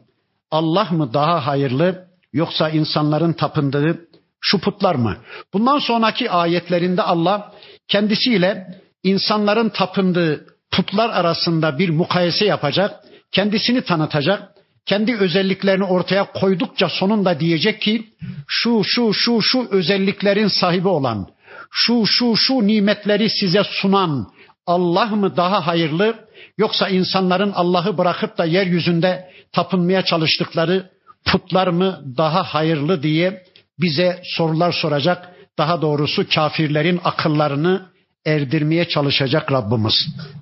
Allah mı daha hayırlı yoksa insanların tapındığı şu putlar mı? Bundan sonraki ayetlerinde Allah kendisiyle insanların tapındığı putlar arasında bir mukayese yapacak, kendisini tanıtacak kendi özelliklerini ortaya koydukça sonunda diyecek ki şu şu şu şu özelliklerin sahibi olan, şu şu şu nimetleri size sunan Allah mı daha hayırlı yoksa insanların Allah'ı bırakıp da yeryüzünde tapınmaya çalıştıkları putlar mı daha hayırlı diye bize sorular soracak. Daha doğrusu kafirlerin akıllarını erdirmeye çalışacak Rabbimiz.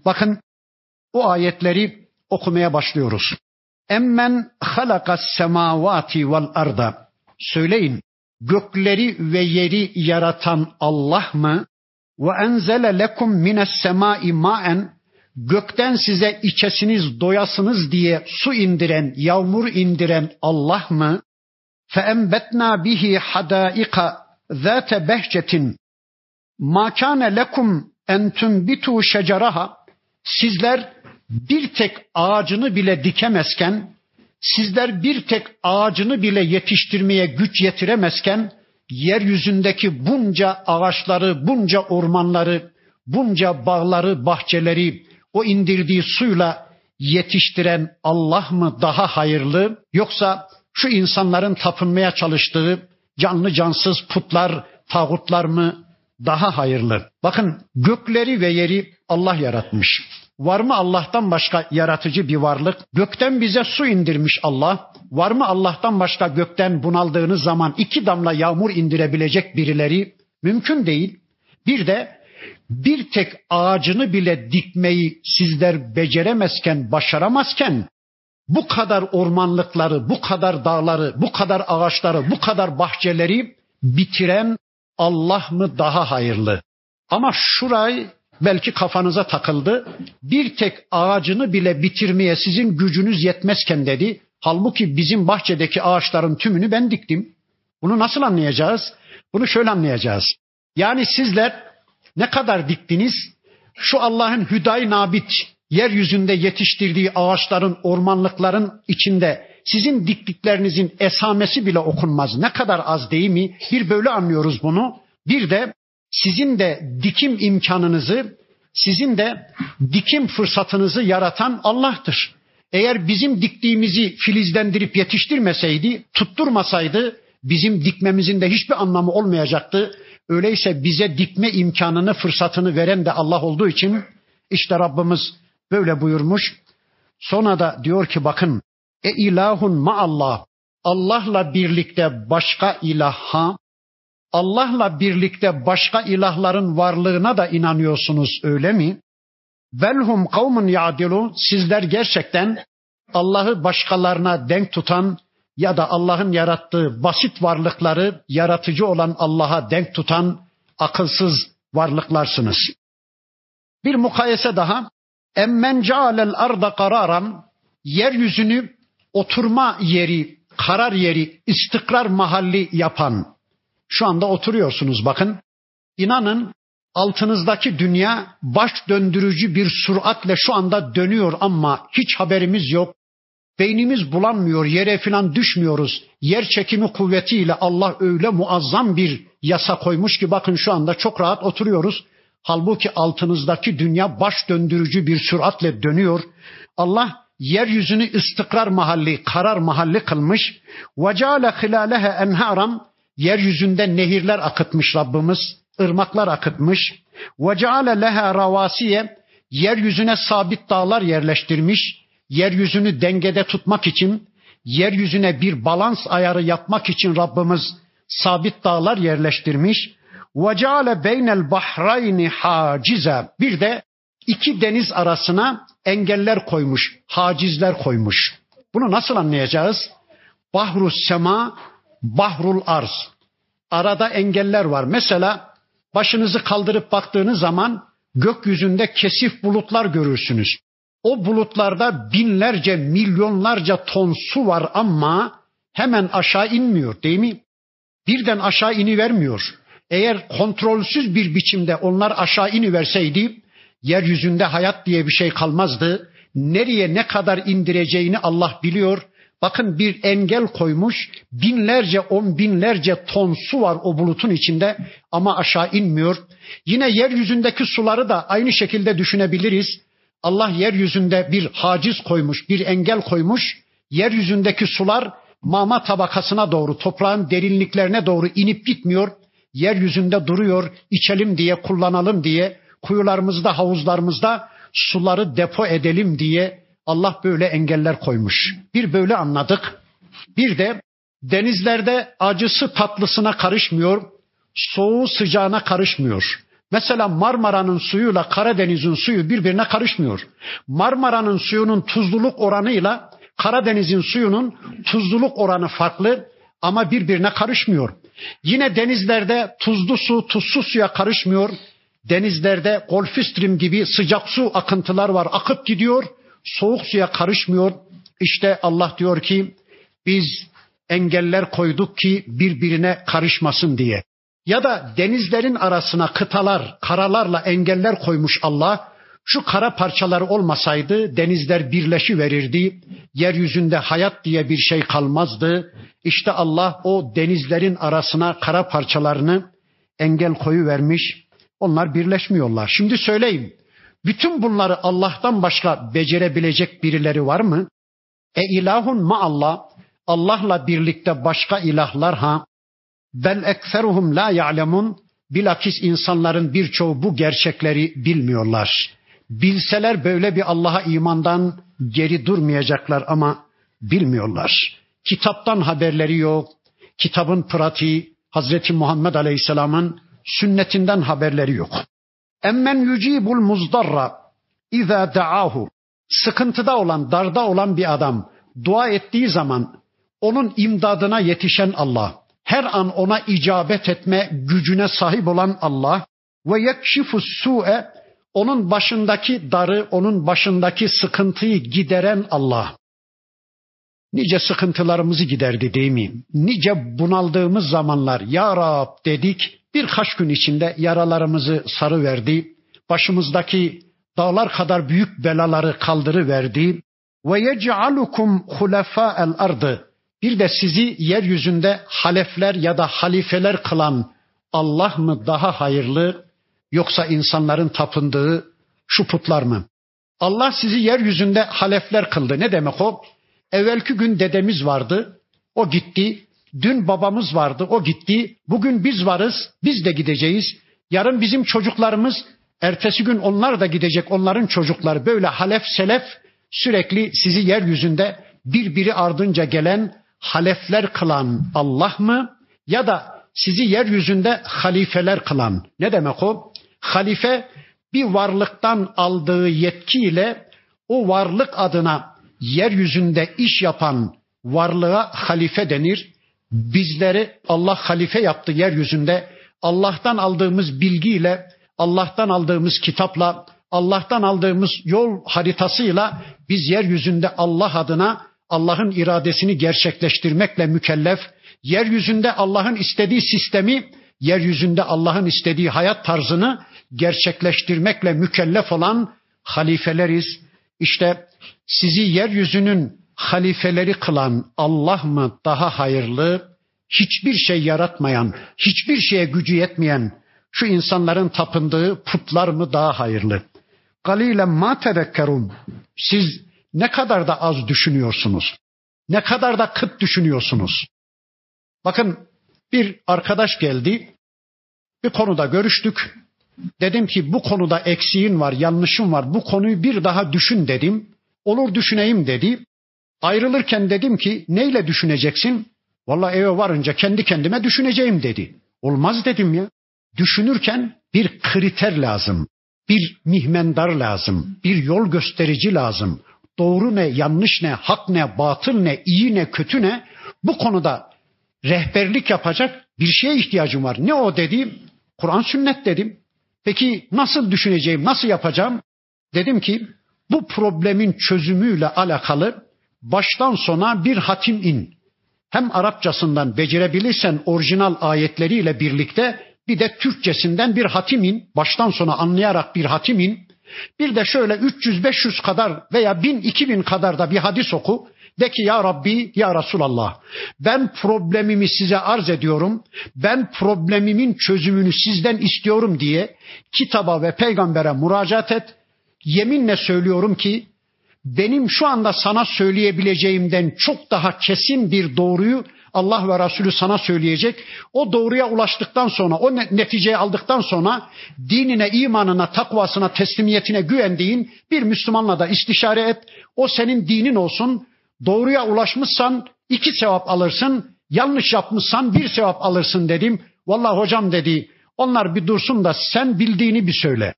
Bakın o ayetleri okumaya başlıyoruz. Emmen halakas semavati vel arda. Söyleyin gökleri ve yeri yaratan Allah mı? Ve enzele lekum mines semai maen gökten size içesiniz doyasınız diye su indiren, yağmur indiren Allah mı? Fe embetna bihi hadaika zate behcetin ma kana lekum en tunbitu şeceraha sizler bir tek ağacını bile dikemezken, sizler bir tek ağacını bile yetiştirmeye güç yetiremezken, yeryüzündeki bunca ağaçları, bunca ormanları, bunca bağları, bahçeleri o indirdiği suyla yetiştiren Allah mı daha hayırlı yoksa şu insanların tapınmaya çalıştığı canlı cansız putlar, tağutlar mı daha hayırlı? Bakın gökleri ve yeri Allah yaratmış. Var mı Allah'tan başka yaratıcı bir varlık? Gökten bize su indirmiş Allah. Var mı Allah'tan başka gökten bunaldığınız zaman iki damla yağmur indirebilecek birileri? Mümkün değil. Bir de bir tek ağacını bile dikmeyi sizler beceremezken, başaramazken bu kadar ormanlıkları, bu kadar dağları, bu kadar ağaçları, bu kadar bahçeleri bitiren Allah mı daha hayırlı? Ama şurayı belki kafanıza takıldı. Bir tek ağacını bile bitirmeye sizin gücünüz yetmezken dedi. Halbuki bizim bahçedeki ağaçların tümünü ben diktim. Bunu nasıl anlayacağız? Bunu şöyle anlayacağız. Yani sizler ne kadar diktiniz? Şu Allah'ın hüday nabit yeryüzünde yetiştirdiği ağaçların, ormanlıkların içinde sizin diktiklerinizin esamesi bile okunmaz. Ne kadar az değil mi? Bir böyle anlıyoruz bunu. Bir de sizin de dikim imkanınızı, sizin de dikim fırsatınızı yaratan Allah'tır. Eğer bizim diktiğimizi filizlendirip yetiştirmeseydi, tutturmasaydı bizim dikmemizin de hiçbir anlamı olmayacaktı. Öyleyse bize dikme imkanını, fırsatını veren de Allah olduğu için işte Rabbimiz böyle buyurmuş. Sonra da diyor ki bakın e ilahun ma Allah. Allah'la birlikte başka ilaha, Allah'la birlikte başka ilahların varlığına da inanıyorsunuz öyle mi? Velhum kavmun ya'dilun. Sizler gerçekten Allah'ı başkalarına denk tutan ya da Allah'ın yarattığı basit varlıkları yaratıcı olan Allah'a denk tutan akılsız varlıklarsınız. Bir mukayese daha. Emmen cealel arda kararan yeryüzünü oturma yeri, karar yeri, istikrar mahalli yapan. Şu anda oturuyorsunuz bakın. İnanın altınızdaki dünya baş döndürücü bir süratle şu anda dönüyor ama hiç haberimiz yok. Beynimiz bulanmıyor, yere falan düşmüyoruz. Yer çekimi kuvvetiyle Allah öyle muazzam bir yasa koymuş ki bakın şu anda çok rahat oturuyoruz. Halbuki altınızdaki dünya baş döndürücü bir süratle dönüyor. Allah yeryüzünü istikrar mahalli, karar mahalli kılmış. Ceale hilalehe enharam Yeryüzünde nehirler akıtmış Rabbimiz, ırmaklar akıtmış. Ve ceale leha ravasiye yeryüzüne sabit dağlar yerleştirmiş. Yeryüzünü dengede tutmak için, yeryüzüne bir balans ayarı yapmak için Rabbimiz sabit dağlar yerleştirmiş. Ve ceale beynel bahrayni hacize. Bir de iki deniz arasına engeller koymuş, hacizler koymuş. Bunu nasıl anlayacağız? Bahru sema bahrul arz. Arada engeller var. Mesela başınızı kaldırıp baktığınız zaman gökyüzünde kesif bulutlar görürsünüz. O bulutlarda binlerce, milyonlarca ton su var ama hemen aşağı inmiyor değil mi? Birden aşağı ini vermiyor. Eğer kontrolsüz bir biçimde onlar aşağı ini verseydi yeryüzünde hayat diye bir şey kalmazdı. Nereye ne kadar indireceğini Allah biliyor. Bakın bir engel koymuş. Binlerce, on binlerce ton su var o bulutun içinde ama aşağı inmiyor. Yine yeryüzündeki suları da aynı şekilde düşünebiliriz. Allah yeryüzünde bir haciz koymuş, bir engel koymuş. Yeryüzündeki sular mama tabakasına doğru, toprağın derinliklerine doğru inip gitmiyor. Yeryüzünde duruyor, içelim diye, kullanalım diye, kuyularımızda, havuzlarımızda suları depo edelim diye Allah böyle engeller koymuş. Bir böyle anladık. Bir de denizlerde acısı tatlısına karışmıyor, soğuğu sıcağına karışmıyor. Mesela Marmara'nın suyuyla Karadeniz'in suyu birbirine karışmıyor. Marmara'nın suyunun tuzluluk oranıyla Karadeniz'in suyunun tuzluluk oranı farklı ama birbirine karışmıyor. Yine denizlerde tuzlu su tuzsuz suya karışmıyor. Denizlerde Golfistrim gibi sıcak su akıntılar var akıp gidiyor. Soğuk suya karışmıyor. İşte Allah diyor ki biz engeller koyduk ki birbirine karışmasın diye ya da denizlerin arasına kıtalar, karalarla engeller koymuş Allah. Şu kara parçaları olmasaydı denizler birleşi verirdi. Yeryüzünde hayat diye bir şey kalmazdı. İşte Allah o denizlerin arasına kara parçalarını engel koyu vermiş. Onlar birleşmiyorlar. Şimdi söyleyeyim. Bütün bunları Allah'tan başka becerebilecek birileri var mı? E ilahun ma Allah. Allah'la birlikte başka ilahlar ha Bel ekseruhum la ya'lemun. Bilakis insanların birçoğu bu gerçekleri bilmiyorlar. Bilseler böyle bir Allah'a imandan geri durmayacaklar ama bilmiyorlar. Kitaptan haberleri yok. Kitabın pratiği Hazreti Muhammed Aleyhisselam'ın sünnetinden haberleri yok. Emmen yucibul muzdarra iza da'ahu. Sıkıntıda olan, darda olan bir adam dua ettiği zaman onun imdadına yetişen Allah her an ona icabet etme gücüne sahip olan Allah ve yekşifu su'e onun başındaki darı, onun başındaki sıkıntıyı gideren Allah. Nice sıkıntılarımızı giderdi değil mi? Nice bunaldığımız zamanlar ya Rab dedik, birkaç gün içinde yaralarımızı sarı verdi. Başımızdaki dağlar kadar büyük belaları kaldırıverdi. Ve yec'alukum hulefâ'el ardı. Bir de sizi yeryüzünde halefler ya da halifeler kılan Allah mı daha hayırlı yoksa insanların tapındığı şu putlar mı? Allah sizi yeryüzünde halefler kıldı. Ne demek o? Evvelki gün dedemiz vardı. O gitti. Dün babamız vardı. O gitti. Bugün biz varız. Biz de gideceğiz. Yarın bizim çocuklarımız, ertesi gün onlar da gidecek. Onların çocukları böyle halef selef sürekli sizi yeryüzünde birbiri ardınca gelen halefler kılan Allah mı? Ya da sizi yeryüzünde halifeler kılan. Ne demek o? Halife bir varlıktan aldığı yetkiyle o varlık adına yeryüzünde iş yapan varlığa halife denir. Bizleri Allah halife yaptı yeryüzünde. Allah'tan aldığımız bilgiyle, Allah'tan aldığımız kitapla, Allah'tan aldığımız yol haritasıyla biz yeryüzünde Allah adına Allah'ın iradesini gerçekleştirmekle mükellef, yeryüzünde Allah'ın istediği sistemi, yeryüzünde Allah'ın istediği hayat tarzını gerçekleştirmekle mükellef olan halifeleriz. İşte sizi yeryüzünün halifeleri kılan Allah mı daha hayırlı? Hiçbir şey yaratmayan, hiçbir şeye gücü yetmeyen şu insanların tapındığı putlar mı daha hayırlı? Galilen ma tedekkerun. Siz ne kadar da az düşünüyorsunuz. Ne kadar da kıt düşünüyorsunuz. Bakın bir arkadaş geldi. Bir konuda görüştük. Dedim ki bu konuda eksiğin var, yanlışın var. Bu konuyu bir daha düşün dedim. Olur düşüneyim dedi. Ayrılırken dedim ki neyle düşüneceksin? Vallahi eve varınca kendi kendime düşüneceğim dedi. Olmaz dedim ya. Düşünürken bir kriter lazım. Bir mihmendar lazım. Bir yol gösterici lazım. Doğru ne, yanlış ne, hak ne, batıl ne, iyi ne, kötü ne? Bu konuda rehberlik yapacak bir şeye ihtiyacım var. Ne o dedim? Kur'an sünnet dedim. Peki nasıl düşüneceğim, nasıl yapacağım? Dedim ki bu problemin çözümüyle alakalı baştan sona bir hatim in. Hem Arapçasından becerebilirsen orijinal ayetleriyle birlikte bir de Türkçesinden bir hatim in. Baştan sona anlayarak bir hatim in. Bir de şöyle 300-500 kadar veya 1000-2000 kadar da bir hadis oku. De ki ya Rabbi ya Resulallah ben problemimi size arz ediyorum. Ben problemimin çözümünü sizden istiyorum diye kitaba ve peygambere müracaat et. Yeminle söylüyorum ki benim şu anda sana söyleyebileceğimden çok daha kesin bir doğruyu Allah ve Resulü sana söyleyecek. O doğruya ulaştıktan sonra, o neticeyi aldıktan sonra dinine, imanına, takvasına, teslimiyetine güvendiğin bir Müslümanla da istişare et. O senin dinin olsun. Doğruya ulaşmışsan iki sevap alırsın. Yanlış yapmışsan bir sevap alırsın dedim. Vallahi hocam dedi. Onlar bir dursun da sen bildiğini bir söyle.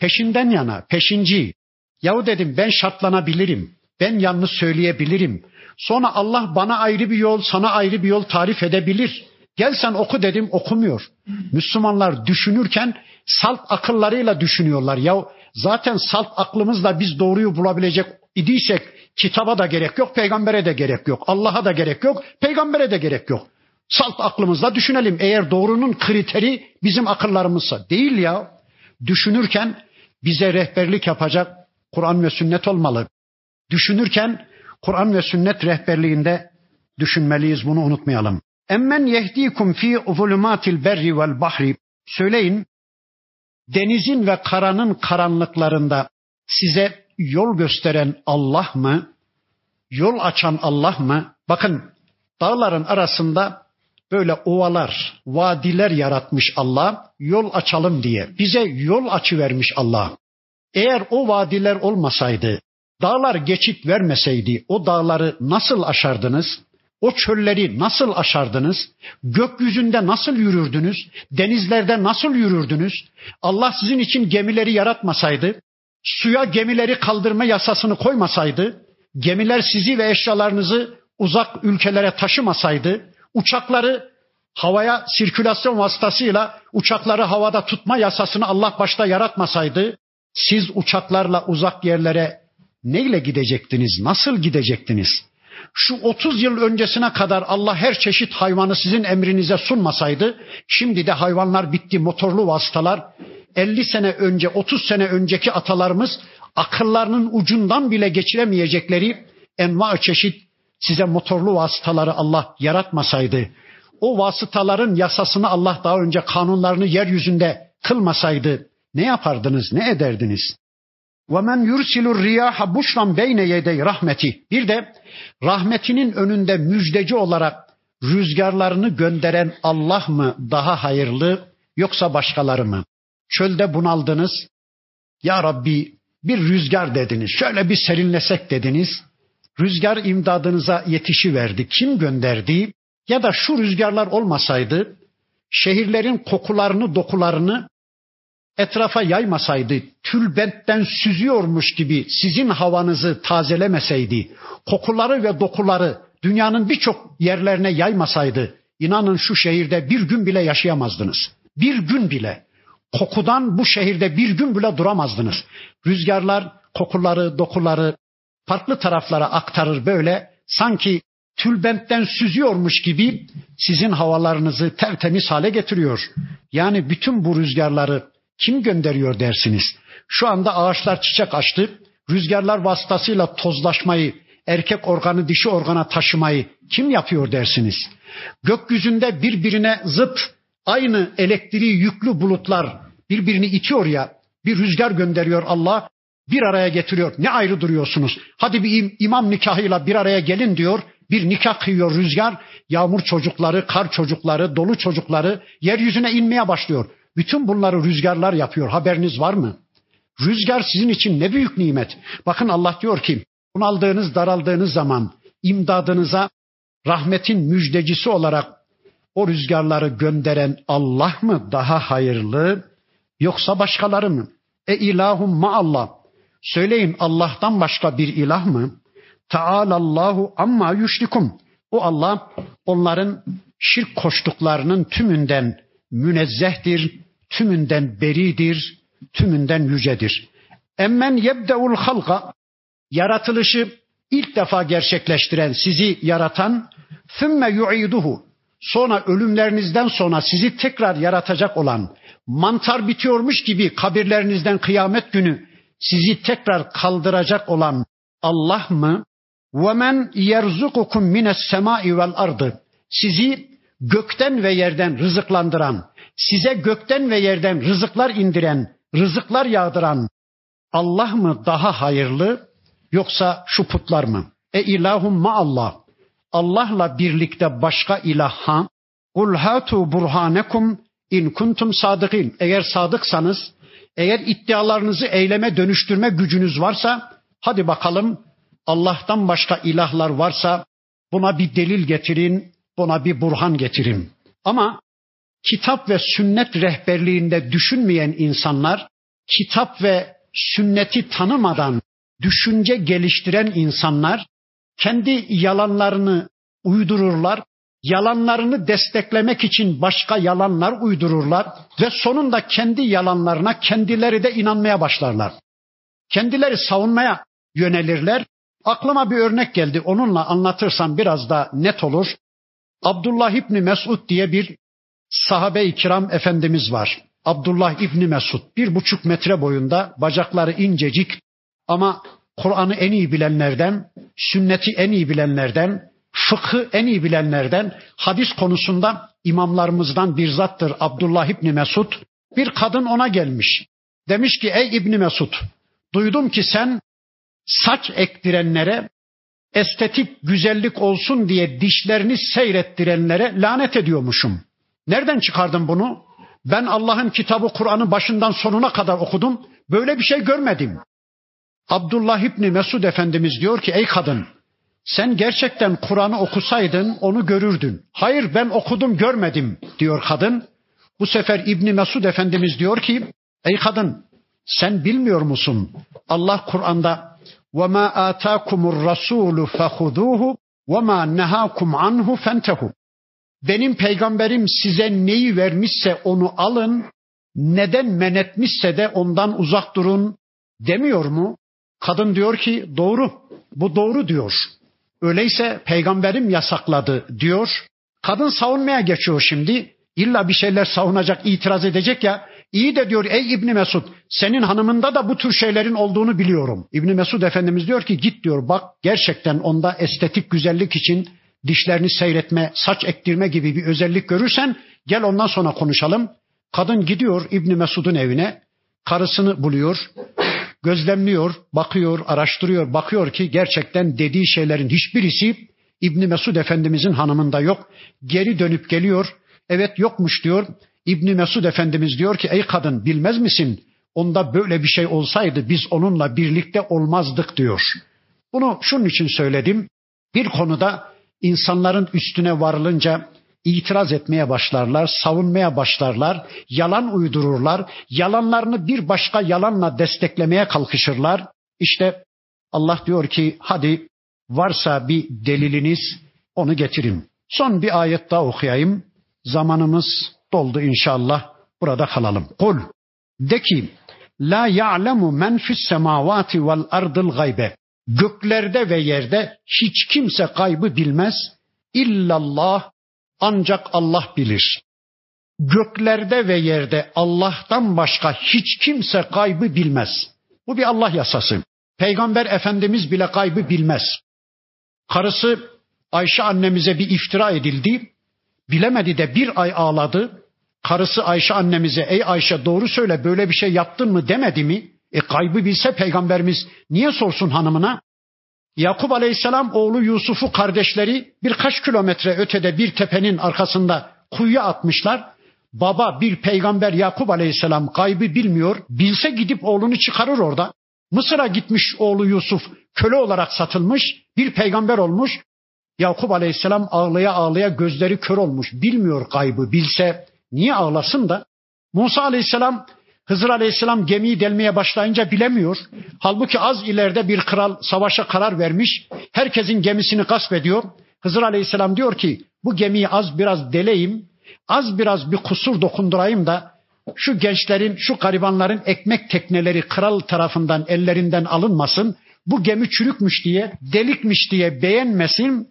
Peşinden yana, peşinci. Yahu dedim ben şartlanabilirim. Ben yanlış söyleyebilirim. Sonra Allah bana ayrı bir yol, sana ayrı bir yol tarif edebilir. Gel sen oku dedim okumuyor. Müslümanlar düşünürken salt akıllarıyla düşünüyorlar. Ya zaten salt aklımızla biz doğruyu bulabilecek idiysek kitaba da gerek yok, peygambere de gerek yok. Allah'a da gerek yok, peygambere de gerek yok. Salt aklımızla düşünelim. Eğer doğrunun kriteri bizim akıllarımızsa değil ya. Düşünürken bize rehberlik yapacak Kur'an ve sünnet olmalı. Düşünürken Kur'an ve sünnet rehberliğinde düşünmeliyiz bunu unutmayalım. Emmen yehdikum fi zulumatil berri vel bahri. Söyleyin denizin ve karanın karanlıklarında size yol gösteren Allah mı? Yol açan Allah mı? Bakın dağların arasında böyle ovalar, vadiler yaratmış Allah yol açalım diye. Bize yol açı vermiş Allah. Eğer o vadiler olmasaydı, dağlar geçit vermeseydi o dağları nasıl aşardınız? O çölleri nasıl aşardınız? Gökyüzünde nasıl yürürdünüz? Denizlerde nasıl yürürdünüz? Allah sizin için gemileri yaratmasaydı, suya gemileri kaldırma yasasını koymasaydı, gemiler sizi ve eşyalarınızı uzak ülkelere taşımasaydı, uçakları havaya sirkülasyon vasıtasıyla uçakları havada tutma yasasını Allah başta yaratmasaydı, siz uçaklarla uzak yerlere neyle gidecektiniz? Nasıl gidecektiniz? Şu 30 yıl öncesine kadar Allah her çeşit hayvanı sizin emrinize sunmasaydı, şimdi de hayvanlar bitti, motorlu vasıtalar. 50 sene önce, 30 sene önceki atalarımız akıllarının ucundan bile geçiremeyecekleri enva çeşit size motorlu vasıtaları Allah yaratmasaydı, o vasıtaların yasasını Allah daha önce kanunlarını yeryüzünde kılmasaydı ne yapardınız, ne ederdiniz? وَمَنْ يُرْسِلُ الرِّيَاحَ بُشْرًا بَيْنَ يَدَيْ rahmeti. Bir de rahmetinin önünde müjdeci olarak rüzgarlarını gönderen Allah mı daha hayırlı yoksa başkaları mı? Çölde bunaldınız. Ya Rabbi bir rüzgar dediniz. Şöyle bir serinlesek dediniz. Rüzgar imdadınıza yetişiverdi. Kim gönderdi? Ya da şu rüzgarlar olmasaydı şehirlerin kokularını, dokularını etrafa yaymasaydı, tülbentten süzüyormuş gibi sizin havanızı tazelemeseydi, kokuları ve dokuları dünyanın birçok yerlerine yaymasaydı, inanın şu şehirde bir gün bile yaşayamazdınız. Bir gün bile. Kokudan bu şehirde bir gün bile duramazdınız. Rüzgarlar kokuları, dokuları farklı taraflara aktarır böyle sanki tülbentten süzüyormuş gibi sizin havalarınızı tertemiz hale getiriyor. Yani bütün bu rüzgarları kim gönderiyor dersiniz? Şu anda ağaçlar çiçek açtı. Rüzgarlar vasıtasıyla tozlaşmayı, erkek organı dişi organa taşımayı kim yapıyor dersiniz? Gökyüzünde birbirine zıt aynı elektriği yüklü bulutlar birbirini itiyor ya bir rüzgar gönderiyor Allah bir araya getiriyor. Ne ayrı duruyorsunuz? Hadi bir imam nikahıyla bir araya gelin diyor. Bir nikah kıyıyor rüzgar. Yağmur çocukları, kar çocukları, dolu çocukları yeryüzüne inmeye başlıyor. Bütün bunları rüzgarlar yapıyor. Haberiniz var mı? Rüzgar sizin için ne büyük nimet. Bakın Allah diyor ki bunaldığınız, daraldığınız zaman imdadınıza rahmetin müjdecisi olarak o rüzgarları gönderen Allah mı daha hayırlı yoksa başkaları mı? E ilahum ma Allah. Söyleyin Allah'tan başka bir ilah mı? Taalallahu amma yüşrikum. O Allah onların şirk koştuklarının tümünden münezzehtir, tümünden beridir, tümünden yücedir. Emmen yebdeul halka yaratılışı ilk defa gerçekleştiren, sizi yaratan sümme yu'iduhu sonra ölümlerinizden sonra sizi tekrar yaratacak olan mantar bitiyormuş gibi kabirlerinizden kıyamet günü sizi tekrar kaldıracak olan Allah mı? وَمَنْ يَرْزُقُكُمْ مِنَ السَّمَاءِ وَالْاَرْضِ Sizi gökten ve yerden rızıklandıran, size gökten ve yerden rızıklar indiren, rızıklar yağdıran Allah mı daha hayırlı yoksa şu putlar mı? E ilahum ma Allah. Allah'la birlikte başka ilaha Kul hatu burhanekum in kuntum sadıkin. Eğer sadıksanız, eğer iddialarınızı eyleme dönüştürme gücünüz varsa, hadi bakalım Allah'tan başka ilahlar varsa buna bir delil getirin, buna bir burhan getirin. Ama kitap ve sünnet rehberliğinde düşünmeyen insanlar, kitap ve sünneti tanımadan düşünce geliştiren insanlar kendi yalanlarını uydururlar, yalanlarını desteklemek için başka yalanlar uydururlar ve sonunda kendi yalanlarına kendileri de inanmaya başlarlar. Kendileri savunmaya yönelirler. Aklıma bir örnek geldi. Onunla anlatırsam biraz da net olur. Abdullah İbni Mesud diye bir sahabe-i kiram efendimiz var. Abdullah İbni Mesud bir buçuk metre boyunda bacakları incecik ama Kur'an'ı en iyi bilenlerden, sünneti en iyi bilenlerden, fıkhı en iyi bilenlerden, hadis konusunda imamlarımızdan bir zattır Abdullah İbni Mesud. Bir kadın ona gelmiş. Demiş ki ey İbni Mesud, duydum ki sen saç ektirenlere, estetik güzellik olsun diye dişlerini seyrettirenlere lanet ediyormuşum. Nereden çıkardın bunu? Ben Allah'ın kitabı Kur'an'ı başından sonuna kadar okudum. Böyle bir şey görmedim. Abdullah İbni Mesud Efendimiz diyor ki ey kadın sen gerçekten Kur'an'ı okusaydın onu görürdün. Hayır ben okudum görmedim diyor kadın. Bu sefer İbni Mesud Efendimiz diyor ki ey kadın sen bilmiyor musun? Allah Kur'an'da وَمَا آتَاكُمُ الرَّسُولُ فَخُذُوهُ وَمَا نَهَاكُمْ عَنْهُ فَانْتَهُ benim peygamberim size neyi vermişse onu alın, neden men etmişse de ondan uzak durun demiyor mu? Kadın diyor ki doğru, bu doğru diyor. Öyleyse peygamberim yasakladı diyor. Kadın savunmaya geçiyor şimdi. İlla bir şeyler savunacak, itiraz edecek ya. İyi de diyor ey İbni Mesud senin hanımında da bu tür şeylerin olduğunu biliyorum. İbni Mesud Efendimiz diyor ki git diyor bak gerçekten onda estetik güzellik için dişlerini seyretme, saç ektirme gibi bir özellik görürsen gel ondan sonra konuşalım. Kadın gidiyor İbni Mesud'un evine, karısını buluyor, gözlemliyor, bakıyor, araştırıyor, bakıyor ki gerçekten dediği şeylerin hiçbirisi İbni Mesud Efendimizin hanımında yok. Geri dönüp geliyor, evet yokmuş diyor. İbni Mesud Efendimiz diyor ki ey kadın bilmez misin? Onda böyle bir şey olsaydı biz onunla birlikte olmazdık diyor. Bunu şunun için söyledim. Bir konuda insanların üstüne varılınca itiraz etmeye başlarlar, savunmaya başlarlar, yalan uydururlar, yalanlarını bir başka yalanla desteklemeye kalkışırlar. İşte Allah diyor ki hadi varsa bir deliliniz onu getirin. Son bir ayet daha okuyayım. Zamanımız doldu inşallah. Burada kalalım. Kul de ki la ya'lemu men fis semavati vel ardıl gaybe. Göklerde ve yerde hiç kimse kaybı bilmez. İllallah ancak Allah bilir. Göklerde ve yerde Allah'tan başka hiç kimse kaybı bilmez. Bu bir Allah yasası. Peygamber Efendimiz bile kaybı bilmez. Karısı Ayşe annemize bir iftira edildi. Bilemedi de bir ay ağladı. Karısı Ayşe annemize ey Ayşe doğru söyle böyle bir şey yaptın mı demedi mi? E kaybı bilse peygamberimiz niye sorsun hanımına? Yakup Aleyhisselam oğlu Yusuf'u kardeşleri birkaç kilometre ötede bir tepenin arkasında kuyuya atmışlar. Baba bir peygamber Yakup Aleyhisselam kaybı bilmiyor. Bilse gidip oğlunu çıkarır orada. Mısır'a gitmiş oğlu Yusuf köle olarak satılmış bir peygamber olmuş. Yakup Aleyhisselam ağlaya ağlaya gözleri kör olmuş. Bilmiyor kaybı bilse niye ağlasın da? Musa Aleyhisselam Hızır Aleyhisselam gemiyi delmeye başlayınca bilemiyor. Halbuki az ileride bir kral savaşa karar vermiş. Herkesin gemisini gasp ediyor. Hızır Aleyhisselam diyor ki bu gemiyi az biraz deleyim. Az biraz bir kusur dokundurayım da şu gençlerin, şu garibanların ekmek tekneleri kral tarafından ellerinden alınmasın. Bu gemi çürükmüş diye, delikmiş diye beğenmesin.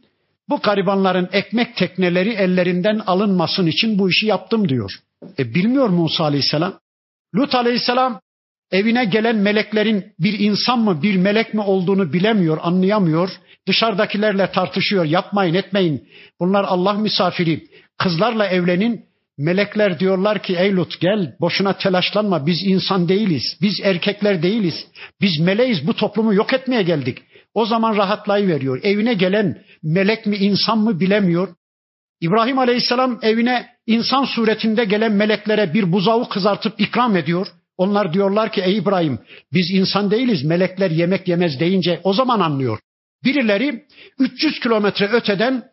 Bu garibanların ekmek tekneleri ellerinden alınmasın için bu işi yaptım diyor. E bilmiyor Musa Aleyhisselam. Lut aleyhisselam evine gelen meleklerin bir insan mı bir melek mi olduğunu bilemiyor, anlayamıyor. Dışarıdakilerle tartışıyor, yapmayın etmeyin. Bunlar Allah misafiri. Kızlarla evlenin. Melekler diyorlar ki ey Lut gel boşuna telaşlanma biz insan değiliz. Biz erkekler değiliz. Biz meleğiz bu toplumu yok etmeye geldik. O zaman rahatlayıveriyor. Evine gelen melek mi insan mı bilemiyor. İbrahim Aleyhisselam evine insan suretinde gelen meleklere bir buzağı kızartıp ikram ediyor. Onlar diyorlar ki ey İbrahim biz insan değiliz melekler yemek yemez deyince o zaman anlıyor. Birileri 300 kilometre öteden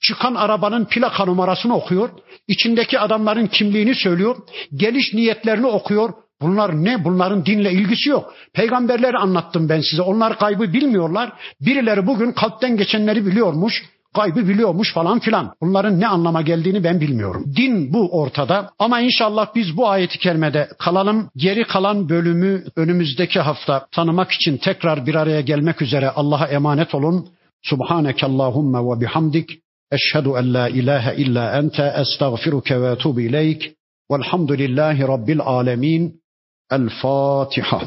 çıkan arabanın plaka numarasını okuyor. içindeki adamların kimliğini söylüyor. Geliş niyetlerini okuyor. Bunlar ne? Bunların dinle ilgisi yok. Peygamberleri anlattım ben size. Onlar kaybı bilmiyorlar. Birileri bugün kalpten geçenleri biliyormuş kaybı biliyormuş falan filan. Bunların ne anlama geldiğini ben bilmiyorum. Din bu ortada ama inşallah biz bu ayeti kerimede kalalım. Geri kalan bölümü önümüzdeki hafta tanımak için tekrar bir araya gelmek üzere Allah'a emanet olun. Subhaneke Allahumma ve bihamdik. Eşhedü en la ilahe illa ente estağfiruke ve etubu ileyk. Velhamdülillahi Rabbil alemin. El Fatiha.